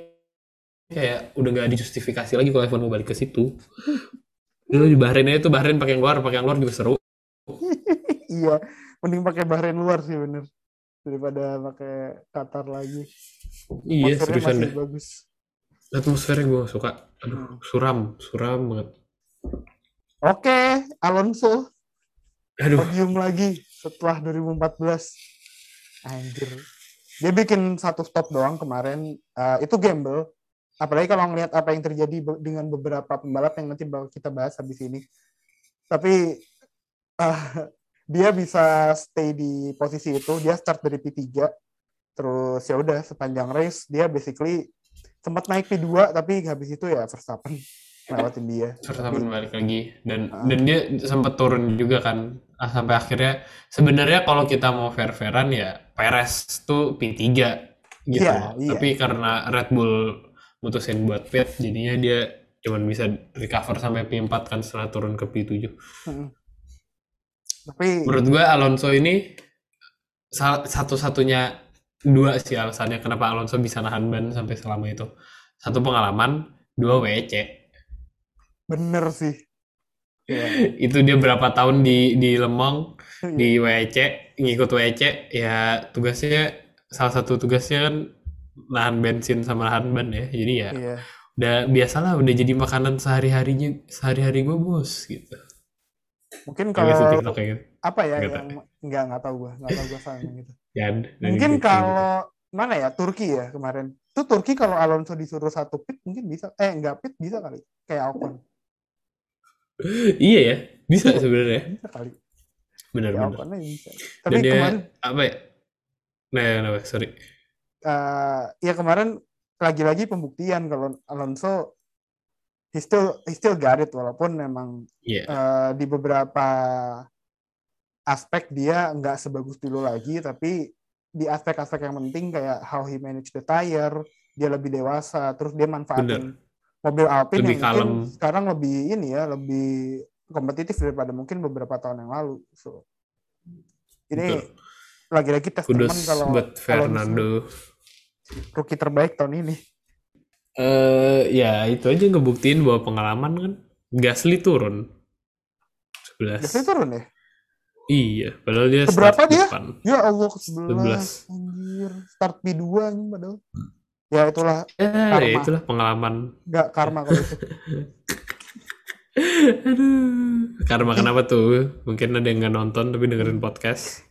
kayak udah nggak dijustifikasi lagi kalau F1 mau balik ke situ. Dulu di Bahrain aja tuh Bahrain pakai yang luar, pakai yang luar juga seru. iya mending pakai Bahrain luar sih bener daripada pakai Qatar lagi Iya, seriusan deh. bagus Atmosfernya gue suka. Aduh, Hmm. suram, suram banget. oke Alonso Aduh, podium lagi setelah 2014 anjir dia bikin satu stop doang kemarin Eh, itu gamble apalagi kalau ngelihat apa yang terjadi dengan beberapa pembalap yang nanti bakal kita bahas habis ini. Tapi eh, dia bisa stay di posisi itu dia start dari P3 terus ya udah sepanjang race dia basically sempat naik P2 tapi habis itu ya Verstappen lewatin dia. Verstappen balik lagi. Dan Ah. dan dia sempat turun juga kan ah, sampai akhirnya. Sebenarnya kalau kita mau fair-fairan ya Perez tuh P3 gitu Iya, iya. tapi karena Red Bull mutusin buat pit jadinya dia cuman bisa recover sampai P4 kan setelah turun ke P7 Mm. Tapi menurut gue Alonso ini satu-satunya dua sih alasannya kenapa Alonso bisa nahan ban sampai selama itu. Satu pengalaman, dua WC. bener sih. Iya. Itu dia berapa tahun di di Lemong, di WC, ngikut WC, ya tugasnya salah satu tugasnya kan nahan bensin sama nahan ban ya. Jadi ya Iya. udah biasalah udah jadi makanan sehari-harinya sehari-hari gue bos gitu. Mungkin Kalau TikTok gitu. apa ya Nggak yang nggak nggak tahu gue nggak tahu gue sama gitu. Ya, Mungkin gitu. kalau mana ya Turki ya kemarin. Tuh Turki kalau Alonso disuruh satu pit mungkin bisa. Eh nggak pit bisa kali. Kayak Ocon. Iya ya, bisa sebenarnya. Bisa kali. Aja bisa. Dan Tapi dia kemarin apa ya? Nah, nah, nah, sorry. Eh ya kemarin lagi-lagi pembuktian kalau Alonso he still he still got it walaupun memang Iya, eh, di beberapa aspek dia nggak sebagus dulu lagi tapi di aspek-aspek yang penting kayak how he manage the tire dia lebih dewasa terus dia manfaatin mobil Alpine Lebih yang mungkin kalem. sekarang lebih ini ya lebih kompetitif daripada mungkin beberapa tahun yang lalu so. Ini lagi-lagi tes teman kalau buat Fernando. Rookie terbaik tahun ini Eh, ya itu aja ngebuktiin bahwa pengalaman kan Gasly turun. 11. Gasly turun ya Iya, padahal dia Seberapa start dia? depan. ya Allah ke 11. 11 anjir start P2 anjing padahal ya itulah Ya, Karma. ya itulah pengalaman. nggak karma kalau itu Aduh. Karma kenapa tuh? Mungkin ada yang nggak nonton tapi dengerin podcast.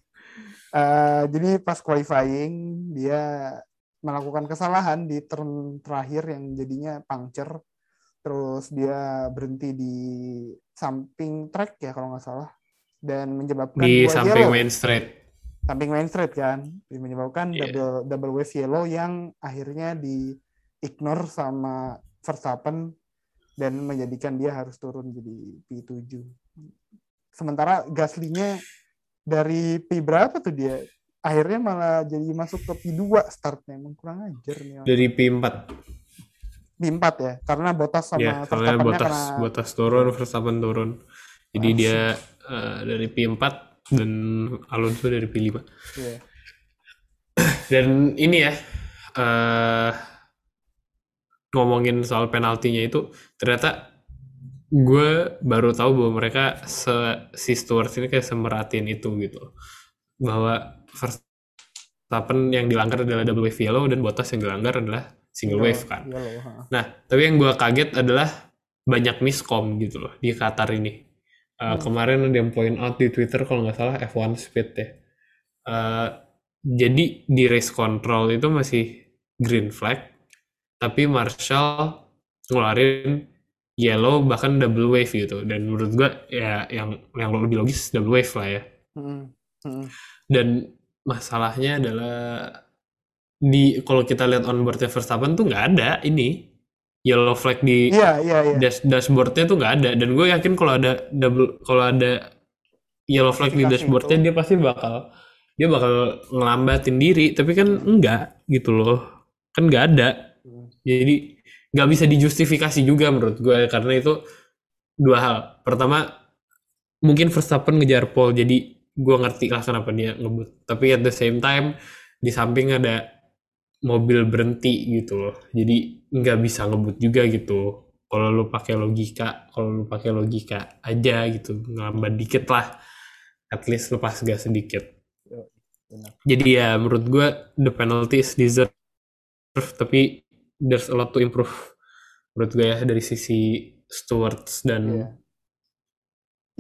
Eh, jadi pas qualifying dia melakukan kesalahan di turn terakhir yang jadinya puncture. Terus dia berhenti di samping track ya kalau nggak salah dan menyebabkan Di samping yellow. main straight. samping main straight kan menyebabkan Iya. double double wave yellow yang akhirnya di ignore sama Verstappen dan menjadikan dia harus turun jadi P7. Sementara Gasly-nya dari P berapa tuh dia? Akhirnya malah jadi masuk ke P2 startnya. Emang kurang ajar nih. Dari P4. P4 ya, karena Bottas sama Ya, soalnya Verstappen-nya Bottas, karena Bottas turun, Verstappen turun. Jadi Harus. dia eh, dari P4 dan Alonso dari P5. Iya. Dan ini ya, eh ngomongin soal penaltinya itu, ternyata gue baru tahu bahwa mereka se, si Stewart ini kayak semeratin itu gitu. Bahwa Verstappen yang dilanggar adalah double wave yellow dan Bottas yang dilanggar adalah single wave kan. Yellow. Nah, tapi yang gue kaget adalah banyak miskom gitu loh di Qatar ini. Uh, Hmm. Kemarin ada yang point out di Twitter kalau nggak salah F1 speed ya. Uh, jadi di race control itu masih green flag, tapi Marshall ngeluarin yellow bahkan double wave gitu. Dan menurut gue ya yang yang lebih logis double wave lah ya. Mm-mm. Mm-mm. Dan masalahnya adalah di kalau kita lihat onboardnya Verstappen tuh nggak ada ini. Yellow flag di Iya, iya, iya. dash dashboardnya tuh nggak ada. Dan gue yakin kalau ada double kalau ada yellow flag di dashboardnya itu. dia pasti bakal dia bakal ngelambatin diri. Tapi kan enggak gitu loh. Kan nggak ada. Jadi nggak bisa dijustifikasi juga menurut gue. Karena itu dua hal. Pertama mungkin Verstappen ngejar pole. Jadi gue ngerti lah kenapa dia ngebut. Tapi at the same time di samping ada mobil berhenti gitu loh. Jadi nggak bisa ngebut juga gitu. Kalau lu pakai logika kalau lu pakai logika aja gitu ngelambat dikit lah. At least lepas gas sedikit. Benar. jadi ya menurut gue the penalty is deserved tapi there's a lot to improve. Menurut gue ya dari sisi stewards dan Iya.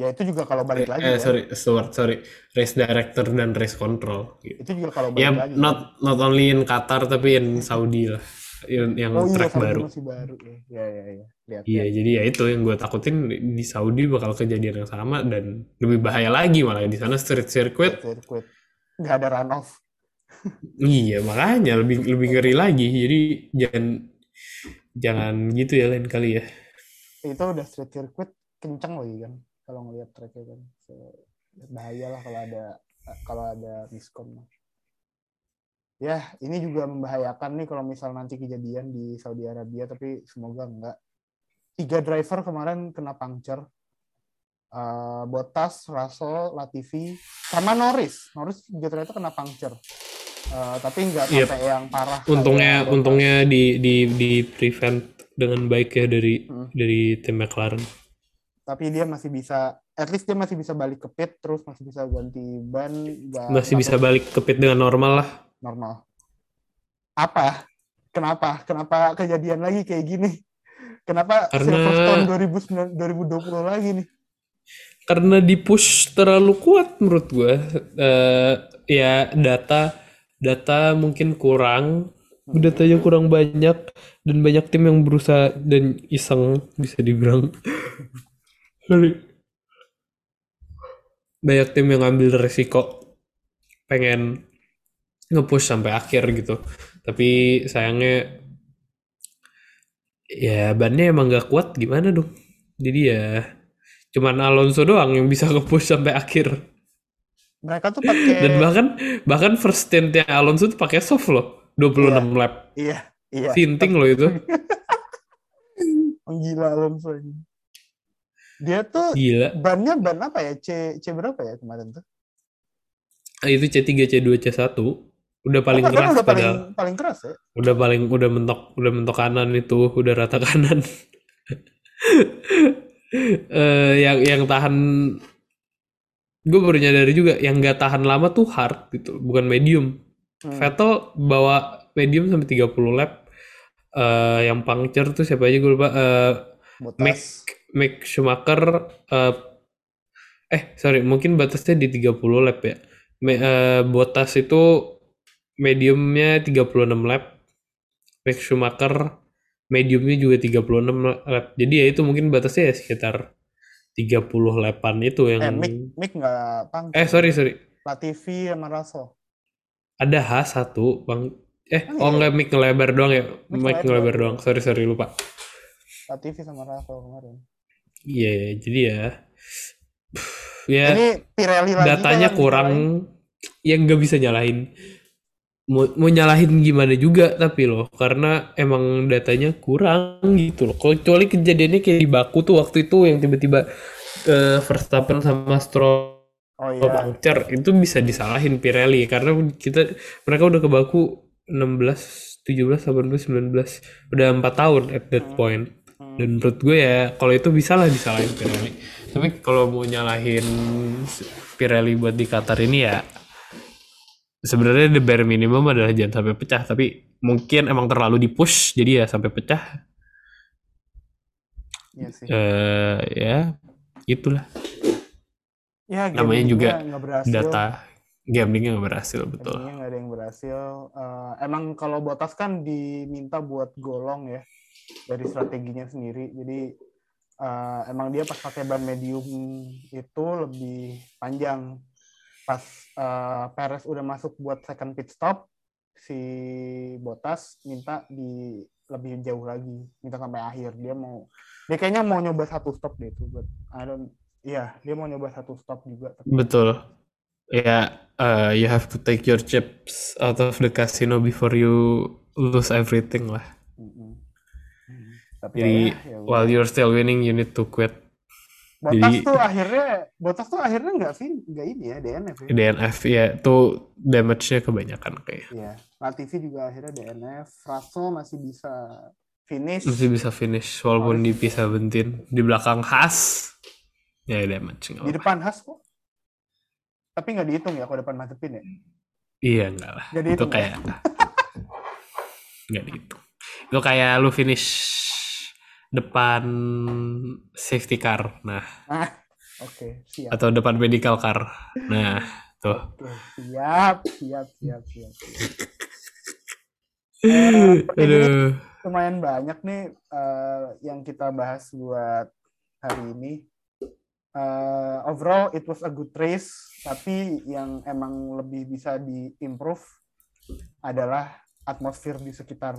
Ya itu juga kalau balik lagi eh ya. sorry sorry race director dan race control gitu. Itu juga kalau balik ya lagi. not not only in Qatar tapi in Saudi lah yang, yang oh iya, track Saudi baru masih baru. ya. Iya, iya, iya. Lihat. Iya, lihat. jadi ya itu yang gue takutin di Saudi bakal kejadian yang sama dan lebih bahaya lagi malah di sana street circuit. Sirkuit. Nggak ada runoff. Iya, makanya lebih lebih ngeri lagi. Jadi jangan jangan gitu ya lain kali ya. Itu udah street circuit kenceng lagi kan. Kalau ngelihat tracknya kan. So, bahaya lah kalau ada kalau ada miskom. Ya, ini juga membahayakan nih kalau misal nanti kejadian di Saudi Arabia, tapi semoga enggak. Tiga driver kemarin kena puncture. Eh, Bottas, Russell, Latifi, sama Norris. Norris juga ternyata kena puncture. Eh, tapi nggak Yep. sampai yang parah. Untungnya untungnya di di di prevent dengan baik ya dari Hmm. dari tim McLaren. Tapi dia masih bisa, at least dia masih bisa balik ke pit, terus masih bisa ganti ban. Masih bisa balik ke pit dengan normal lah. normal. Apa? Kenapa? Kenapa kejadian lagi kayak gini? Kenapa Karena- Silverstone 2009 2020 lagi nih? Karena di push terlalu kuat menurut gue. Eh, ya data data mungkin kurang, datanya kurang banyak dan banyak tim yang berusaha dan iseng bisa dibilang. Sorry. Banyak tim yang ngambil resiko pengen nge-push sampai akhir gitu. Tapi sayangnya ya bannya emang gak kuat gimana dong. Jadi ya cuman Alonso doang yang bisa nge-push sampai akhir. Mereka tuh pakai Dan bahkan bahkan first stintnya Alonso tuh pakai soft loh. 26 lap. iya, iya. Sinting loh itu. Oh, Gila Alonso ini. Dia tuh Gila. bannya ban apa ya? C C berapa ya kemarin tuh? Ah, itu C3, C2, C1 udah paling Oh, keras udah paling padahal. paling keras ya. Udah paling udah mentok udah mentok kanan itu, udah rata kanan. Eh yang yang tahan gue baru nyadari juga yang nggak tahan lama tuh hard gitu, bukan medium. Hmm. Vettel bawa medium sampai 30 lap. Eh yang puncture tuh siapa aja gue lupa. Eh Mick Botas. Mick Schumacher eh eh sorry mungkin batasnya di 30 lap ya. Me, eh, Bottas itu mediumnya 36 lap. Mick Schumacher mediumnya juga 36 lap. Jadi ya itu mungkin batasnya ya sekitar 30 lapan itu yang Eh, Mick Mick pang. Eh sorry sorry. Latifi sama Russell. Ada H1 Bang. Eh Oh, oh iya. enggak Mick ngelebar doang ya. Mick Mick ngelebar. ngelebar doang. Sorry sorry lupa. Latifi sama Russell kemarin. Iya, jadi ya ya Ini Pirelli lagi datanya kayak kurang yang nggak bisa nyalahin mau, mau nyalahin gimana juga tapi loh karena emang datanya kurang gitu loh kecuali kejadiannya kayak di Baku tuh waktu itu yang tiba-tiba eh, Verstappen sama Stroll Oh iya. puncture itu bisa disalahin Pirelli karena kita mereka udah ke Baku 16 17 18 19 udah empat tahun at that Hmm. point Hmm. Dan menurut gue ya kalau itu bisa lah disalahin Pirelli. Tapi kalau mau nyalahin Pirelli buat di Qatar ini ya sebenarnya the bare minimum adalah jangan sampai pecah. Tapi mungkin emang terlalu di push jadi ya sampai pecah. Iya sih. eh ya itulah. Ya, namanya juga data. Gamblingnya nggak berhasil betul. Gamblingnya nggak ada yang berhasil. Eh, emang kalau Botas kan diminta buat golong ya dari strateginya sendiri. Jadi eh, emang dia pas pakai ban medium itu lebih panjang. Pas eh, Perez udah masuk buat second pit stop, si Botas minta di lebih jauh lagi, minta sampai akhir. Dia mau, dia kayaknya mau nyoba satu stop deh itu. But I don't, iya dia mau nyoba satu stop juga. Tapi Betul. Ya, uh, you have to take your chips out of the casino before you lose everything lah. Tapi Jadi ya, ya while you're still winning, you need to quit Botas jadi- tuh akhirnya Botas tuh akhirnya nggak sih nggak ini ya DNF ya. DNF ya. Tuh damage-nya kebanyakan kayak. Iya. Latifi juga akhirnya DNF. Russell masih bisa finish. Masih bisa finish walaupun dipisah bentin di belakang Haas. Ya damage nggak Di depan Has kok. Tapi nggak dihitung ya kalau depan Mazepin ya. Iya enggak lah. Jadi itu itu kayak enggak dihitung. Itu kayak lu finish depan safety car. Nah, Ah, oke siap. atau depan medical car. Nah, tuh. Oke, siap, siap, siap, siap. Eh, jadi Aduh. lumayan banyak nih eh, yang kita bahas buat hari ini. Eh, overall it was a good race, tapi yang emang lebih bisa di-improve adalah atmosfer di sekitar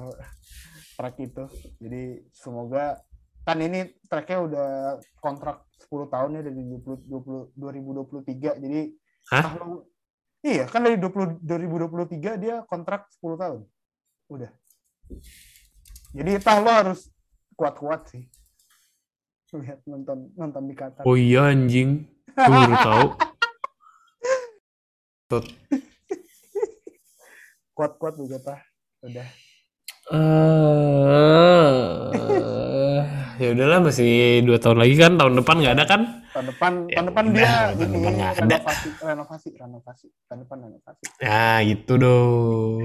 track itu. Jadi semoga kan ini tracknya udah kontrak 10 tahun ya dari 20, 20, 2023 jadi Hah? kalau- iya kan dari 20, 2023 dia kontrak 10 tahun udah jadi entah lo harus kuat-kuat sih lihat nonton nonton di Qatar. Oh iya anjing. Gue baru tahu. Kuat-kuat juga tah. Udah. Eh, ya udahlah masih dua tahun lagi kan tahun depan nggak ada kan? Tahun depan Ya tahun depan dia tahun ini depan nggak ada. renovasi renovasi renovasi tahun depan renovasi. Ya gitu dong.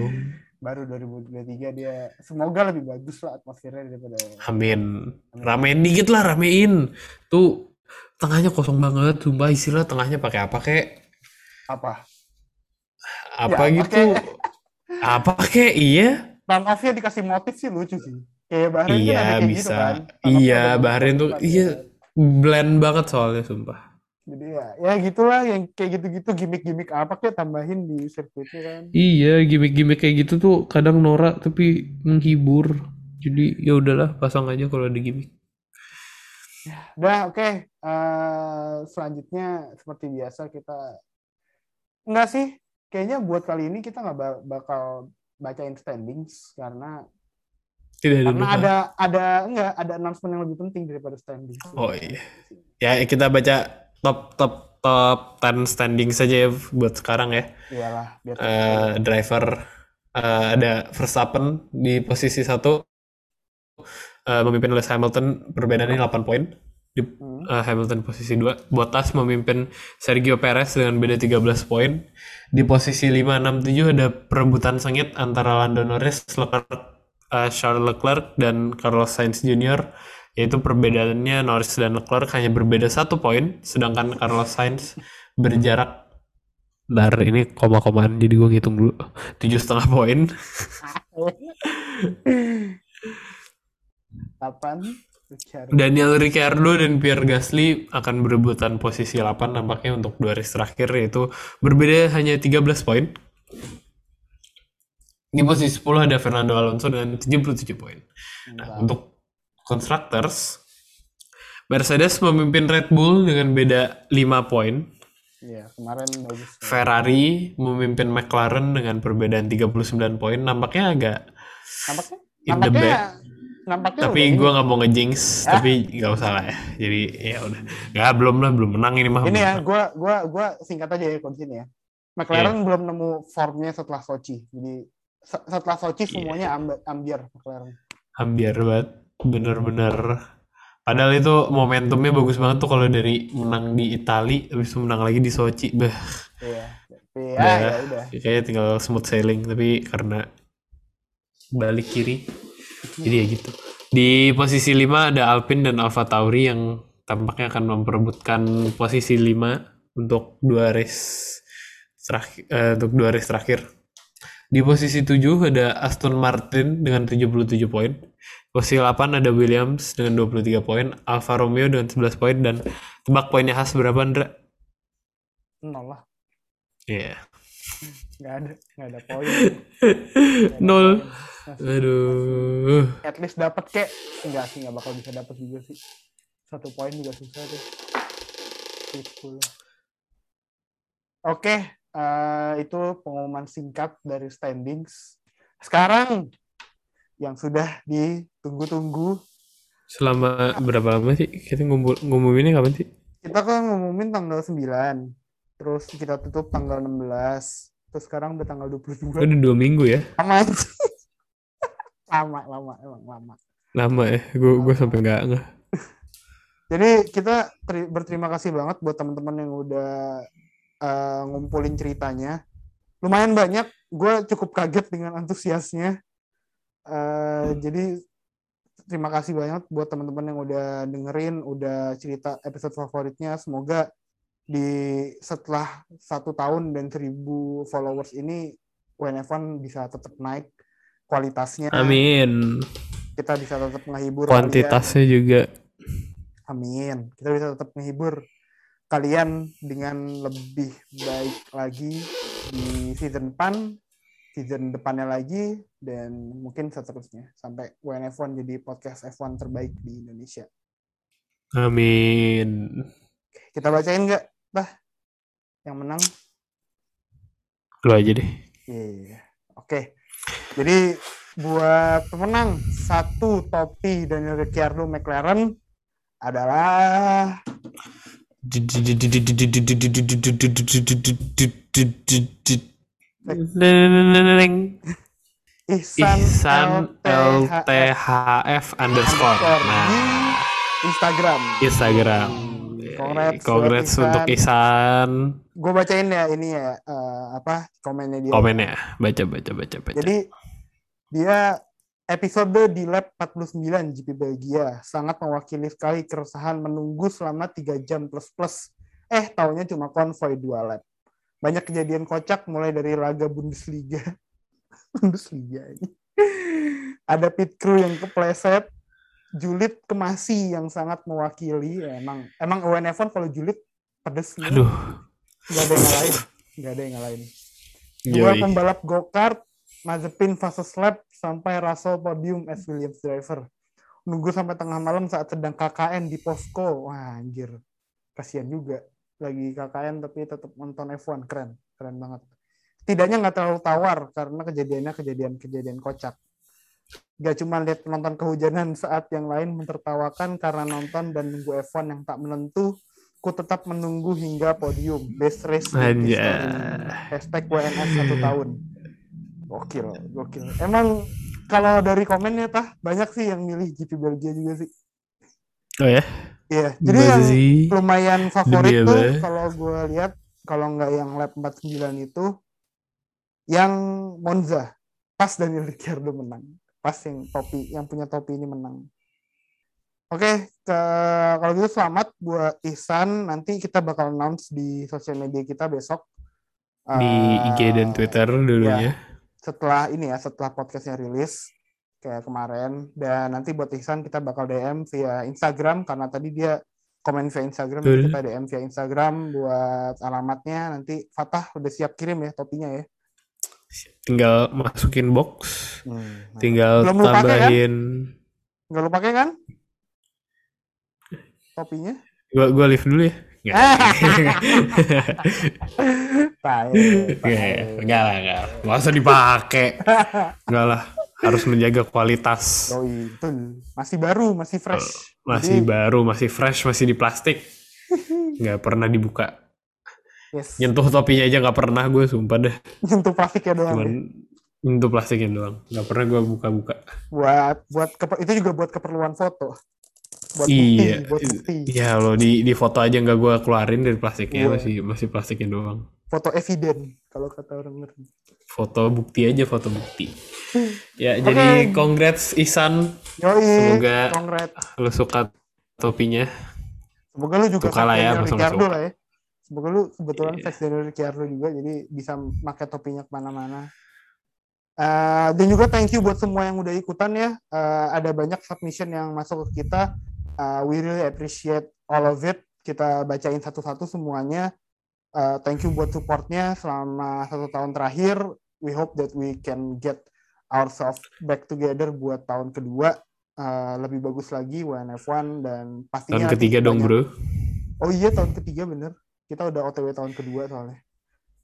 Baru 2023 dia semoga lebih bagus lah atmosfernya daripada Amin. Ramein dikit lah ramein. Tuh tengahnya kosong banget. Sumpah istilah tengahnya pakai apa kek? apa? Apa Ya, gitu? Apa kek? Iya. Run off-nya dikasih motif sih lucu sih. Kayak Bahrain kan Iya ada kayak gitu bisa. kan. Run off-nya Iya ada Bahrain tuh motif iya kan. blend banget soalnya sumpah. Jadi ya, ya gitulah yang kayak gitu-gitu gimmick-gimmick apa kayak tambahin di sirkuitnya kan. Iya, gimmick-gimmick kayak gitu tuh kadang norak tapi menghibur. Jadi ya udahlah, pasang aja kalau ada gimmick. Udah oke. Eh, selanjutnya seperti biasa kita enggak sih kayaknya buat kali ini kita nggak ba- bakal bacain standings karena Tidak ada karena lupa. ada ada enggak ada announcement yang lebih penting daripada standings. Oh iya. Ya kita baca top top top 10 standing saja ya buat sekarang ya. Iyalah biar Eh, driver eh, ada Verstappen di posisi satu eh, memimpin Lewis Hamilton perbedaannya 8 poin. Di Hmm. eh, Hamilton posisi 2. Bottas memimpin Sergio Perez dengan beda 13 poin. Di posisi 5, 6, 7 ada perebutan sengit antara Lando Norris, Leclerc, eh, Charles Leclerc, dan Carlos Sainz Jr. Yaitu perbedaannya Norris dan Leclerc hanya berbeda satu poin, sedangkan Carlos Sainz berjarak Bentar, ini koma-komaan, jadi gue ngitung dulu. Tujuh setengah poin. Kapan? Daniel Ricciardo dan Pierre Gasly akan berebutan posisi 8 nampaknya untuk dua race terakhir yaitu berbeda hanya 13 poin. Di posisi 10 ada Fernando Alonso dengan 77 poin. Nah, untuk constructors Mercedes memimpin Red Bull dengan beda 5 poin. Iya, kemarin bagus. Ferrari memimpin McLaren dengan perbedaan 39 poin. Nampaknya agak Nampaknya in the nampaknya back. Nampaknya Tapi gue nggak mau ngejinx, Ah. tapi nggak usah lah ya. Jadi ya udah, nggak belum lah, belum menang ini mah. Ini ya, gua gua gua singkat aja ya kondisi ini ya. McLaren belum nemu formnya setelah Sochi. Jadi se- setelah Sochi Iya. semuanya amb- ambiar McLaren. Ambiar banget, bener-bener. Padahal itu momentumnya bagus banget tuh kalau dari menang di Itali, habis itu menang lagi di Sochi. Bah, Iya. Tapi ya, Udah. ya udah. kayaknya tinggal smooth sailing. Tapi karena balik kiri, jadi ya gitu. Di posisi 5 ada Alpine dan Alfa Tauri yang tampaknya akan memperebutkan posisi 5 untuk dua race terakhir, eh, untuk dua race terakhir. Di posisi 7 ada Aston Martin dengan 77 poin. Posisi 8 ada Williams dengan 23 poin, Alfa Romeo dengan 11 poin dan tebak poinnya khas berapa Andra? Nol lah. Iya. Nggak ada, nggak ada poin. Nol. Masih- Aduh. At least dapat kek. Enggak sih, nggak bakal bisa dapat juga sih. Satu poin juga susah deh. Gitu. Oke, eh, itu pengumuman singkat dari standings. Sekarang yang sudah ditunggu-tunggu, Selama berapa lama sih? Kita ngumpul ngumuminnya kapan sih? kita kan ngumumin tanggal 9, terus kita tutup tanggal 16, terus sekarang udah tanggal 22. Udah dua minggu ya? Lama, lama, lama, emang lama. Lama ya? Gue gue sampai nggak nggak. Jadi kita teri- berterima kasih banget buat teman-teman yang udah eh, ngumpulin ceritanya. Lumayan banyak, gue cukup kaget dengan antusiasnya. Eh, jadi terima kasih banyak buat teman-teman yang udah dengerin, udah cerita episode favoritnya. Semoga di setelah satu tahun dan seribu followers ini WNF1 bisa tetap naik kualitasnya. Amin. Kita bisa tetap menghibur kalian. Kuantitasnya juga. Amin. Kita bisa tetap menghibur kalian dengan lebih baik lagi di season depan, season depannya lagi, dan mungkin seterusnya. Sampai WNF1 jadi podcast F1 terbaik di Indonesia. Amin. Kita bacain nggak? Bah, yang menang? Lu aja deh. Iya. Oke. Jadi buat pemenang satu topi Daniel Ricciardo McLaren adalah Ihsan, Ihsan LTHF underscore. Nah, Instagram. Instagram. Congrats Congrats buat untuk Ihsan. Gue bacain ya ini ya eh, apa komennya dia. Komennya, baca baca baca baca. Jadi dia episode di lab 49 GP Belgia sangat mewakili sekali keresahan menunggu selama 3 jam plus plus. Eh taunya cuma konvoy dua lap. Banyak kejadian kocak mulai dari laga Bundesliga. Bundesliga ini. Ada pit crew yang kepleset, julid kemasi yang sangat mewakili. Ya, emang emang UNF1 kalau julid pedes. Aduh. Gak ada yang ngalahin. Gak ada yang ngalahin. Dua pembalap go-kart, Mazepin fase lap sampai Russell podium as Williams driver. Nunggu sampai tengah malam saat sedang KKN di posko. Wah, anjir. Kasihan juga. Lagi KKN tapi tetap nonton F1. Keren. Keren banget. Tidaknya nggak terlalu tawar karena kejadiannya kejadian-kejadian kocak. Gak cuma lihat penonton kehujanan saat yang lain mentertawakan karena nonton dan nunggu F1 yang tak menentu, ku tetap menunggu hingga podium. Best race. Anjay. Hashtag WNS satu tahun. Gokil, gokil. Emang kalau dari komennya tah banyak sih yang milih GP Belgia juga sih. Oh ya? Iya. Jadi yang Bazi. lumayan favorit tuh kalau gue lihat kalau nggak yang lap 49 itu yang Monza pas Daniel Ricciardo menang. Pas yang topi yang punya topi ini menang. Oke, ke- kalau gitu selamat buat Ihsan. Nanti kita bakal announce di sosial media kita besok. Di IG dan Eh, Twitter dulunya. setelah ini ya setelah podcastnya rilis kayak kemarin dan nanti buat Ihsan kita bakal DM via Instagram karena tadi dia komen via Instagram Betul. kita DM via Instagram buat alamatnya nanti Fatah udah siap kirim ya topinya ya Tinggal masukin box, Hmm, tinggal Belum kan? tambahin. nggak lu pakai kan topinya Gua gua live dulu ya. Tai. Enggak lah, enggak. Nggak usah dipakai. Enggak lah. Harus menjaga kualitas. Masih baru masih fresh Masih Jadi- baru, masih fresh, masih di plastik. Nggak pernah dibuka. Yes Nyentuh topinya aja nggak pernah gue, sumpah deh. nyentuh plastiknya doang Cuman ya. nyentuh plastiknya doang. Nggak pernah gue buka-buka. buat buat itu juga buat keperluan foto buat Iya. bukti buat bukti Ya lo di di foto aja nggak gue keluarin dari plastiknya Iya. masih masih plastiknya doang. foto eviden kalau kata orang ngerti Foto bukti aja foto bukti. Ya jadi congrats Ihsan, Yoi, Semoga- kongret. lo suka topinya. Semoga lu juga Suka lah ya, Ricciardo suka. lah ya. Semoga lu kebetulan Iya. fans Daniel Ricciardo juga, jadi bisa pakai topinya ke mana-mana. Eh, dan juga thank you buat semua yang udah ikutan ya. Eh, ada banyak submission yang masuk ke kita. Eh, we really appreciate all of it. Kita bacain satu-satu semuanya. Eh, thank you buat supportnya selama satu tahun terakhir. We hope that we can get ourselves back together buat tahun kedua. Eh, lebih bagus lagi WNF1 dan pastinya Tahun ketiga dong banyak- bro. Oh iya tahun ketiga bener. Kita udah OTW tahun kedua soalnya.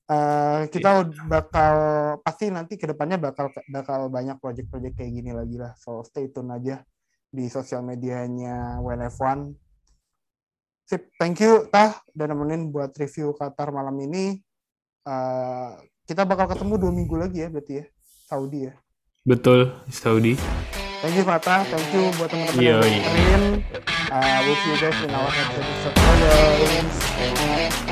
Eh kita ud- bakal pasti nanti ke depannya bakal bakal banyak project-project kayak gini lagi lah. So stay tune aja di sosial medianya WNF1. Sip, thank you Tah udah nemenin buat review Qatar malam ini. Eh kita bakal ketemu dua minggu lagi ya berarti ya Saudi ya. Betul Saudi. Thank you Fatah, thank you buat teman-teman yang Yoi. dengerin. Uh, we'll see you guys in our next episode. Bye guys.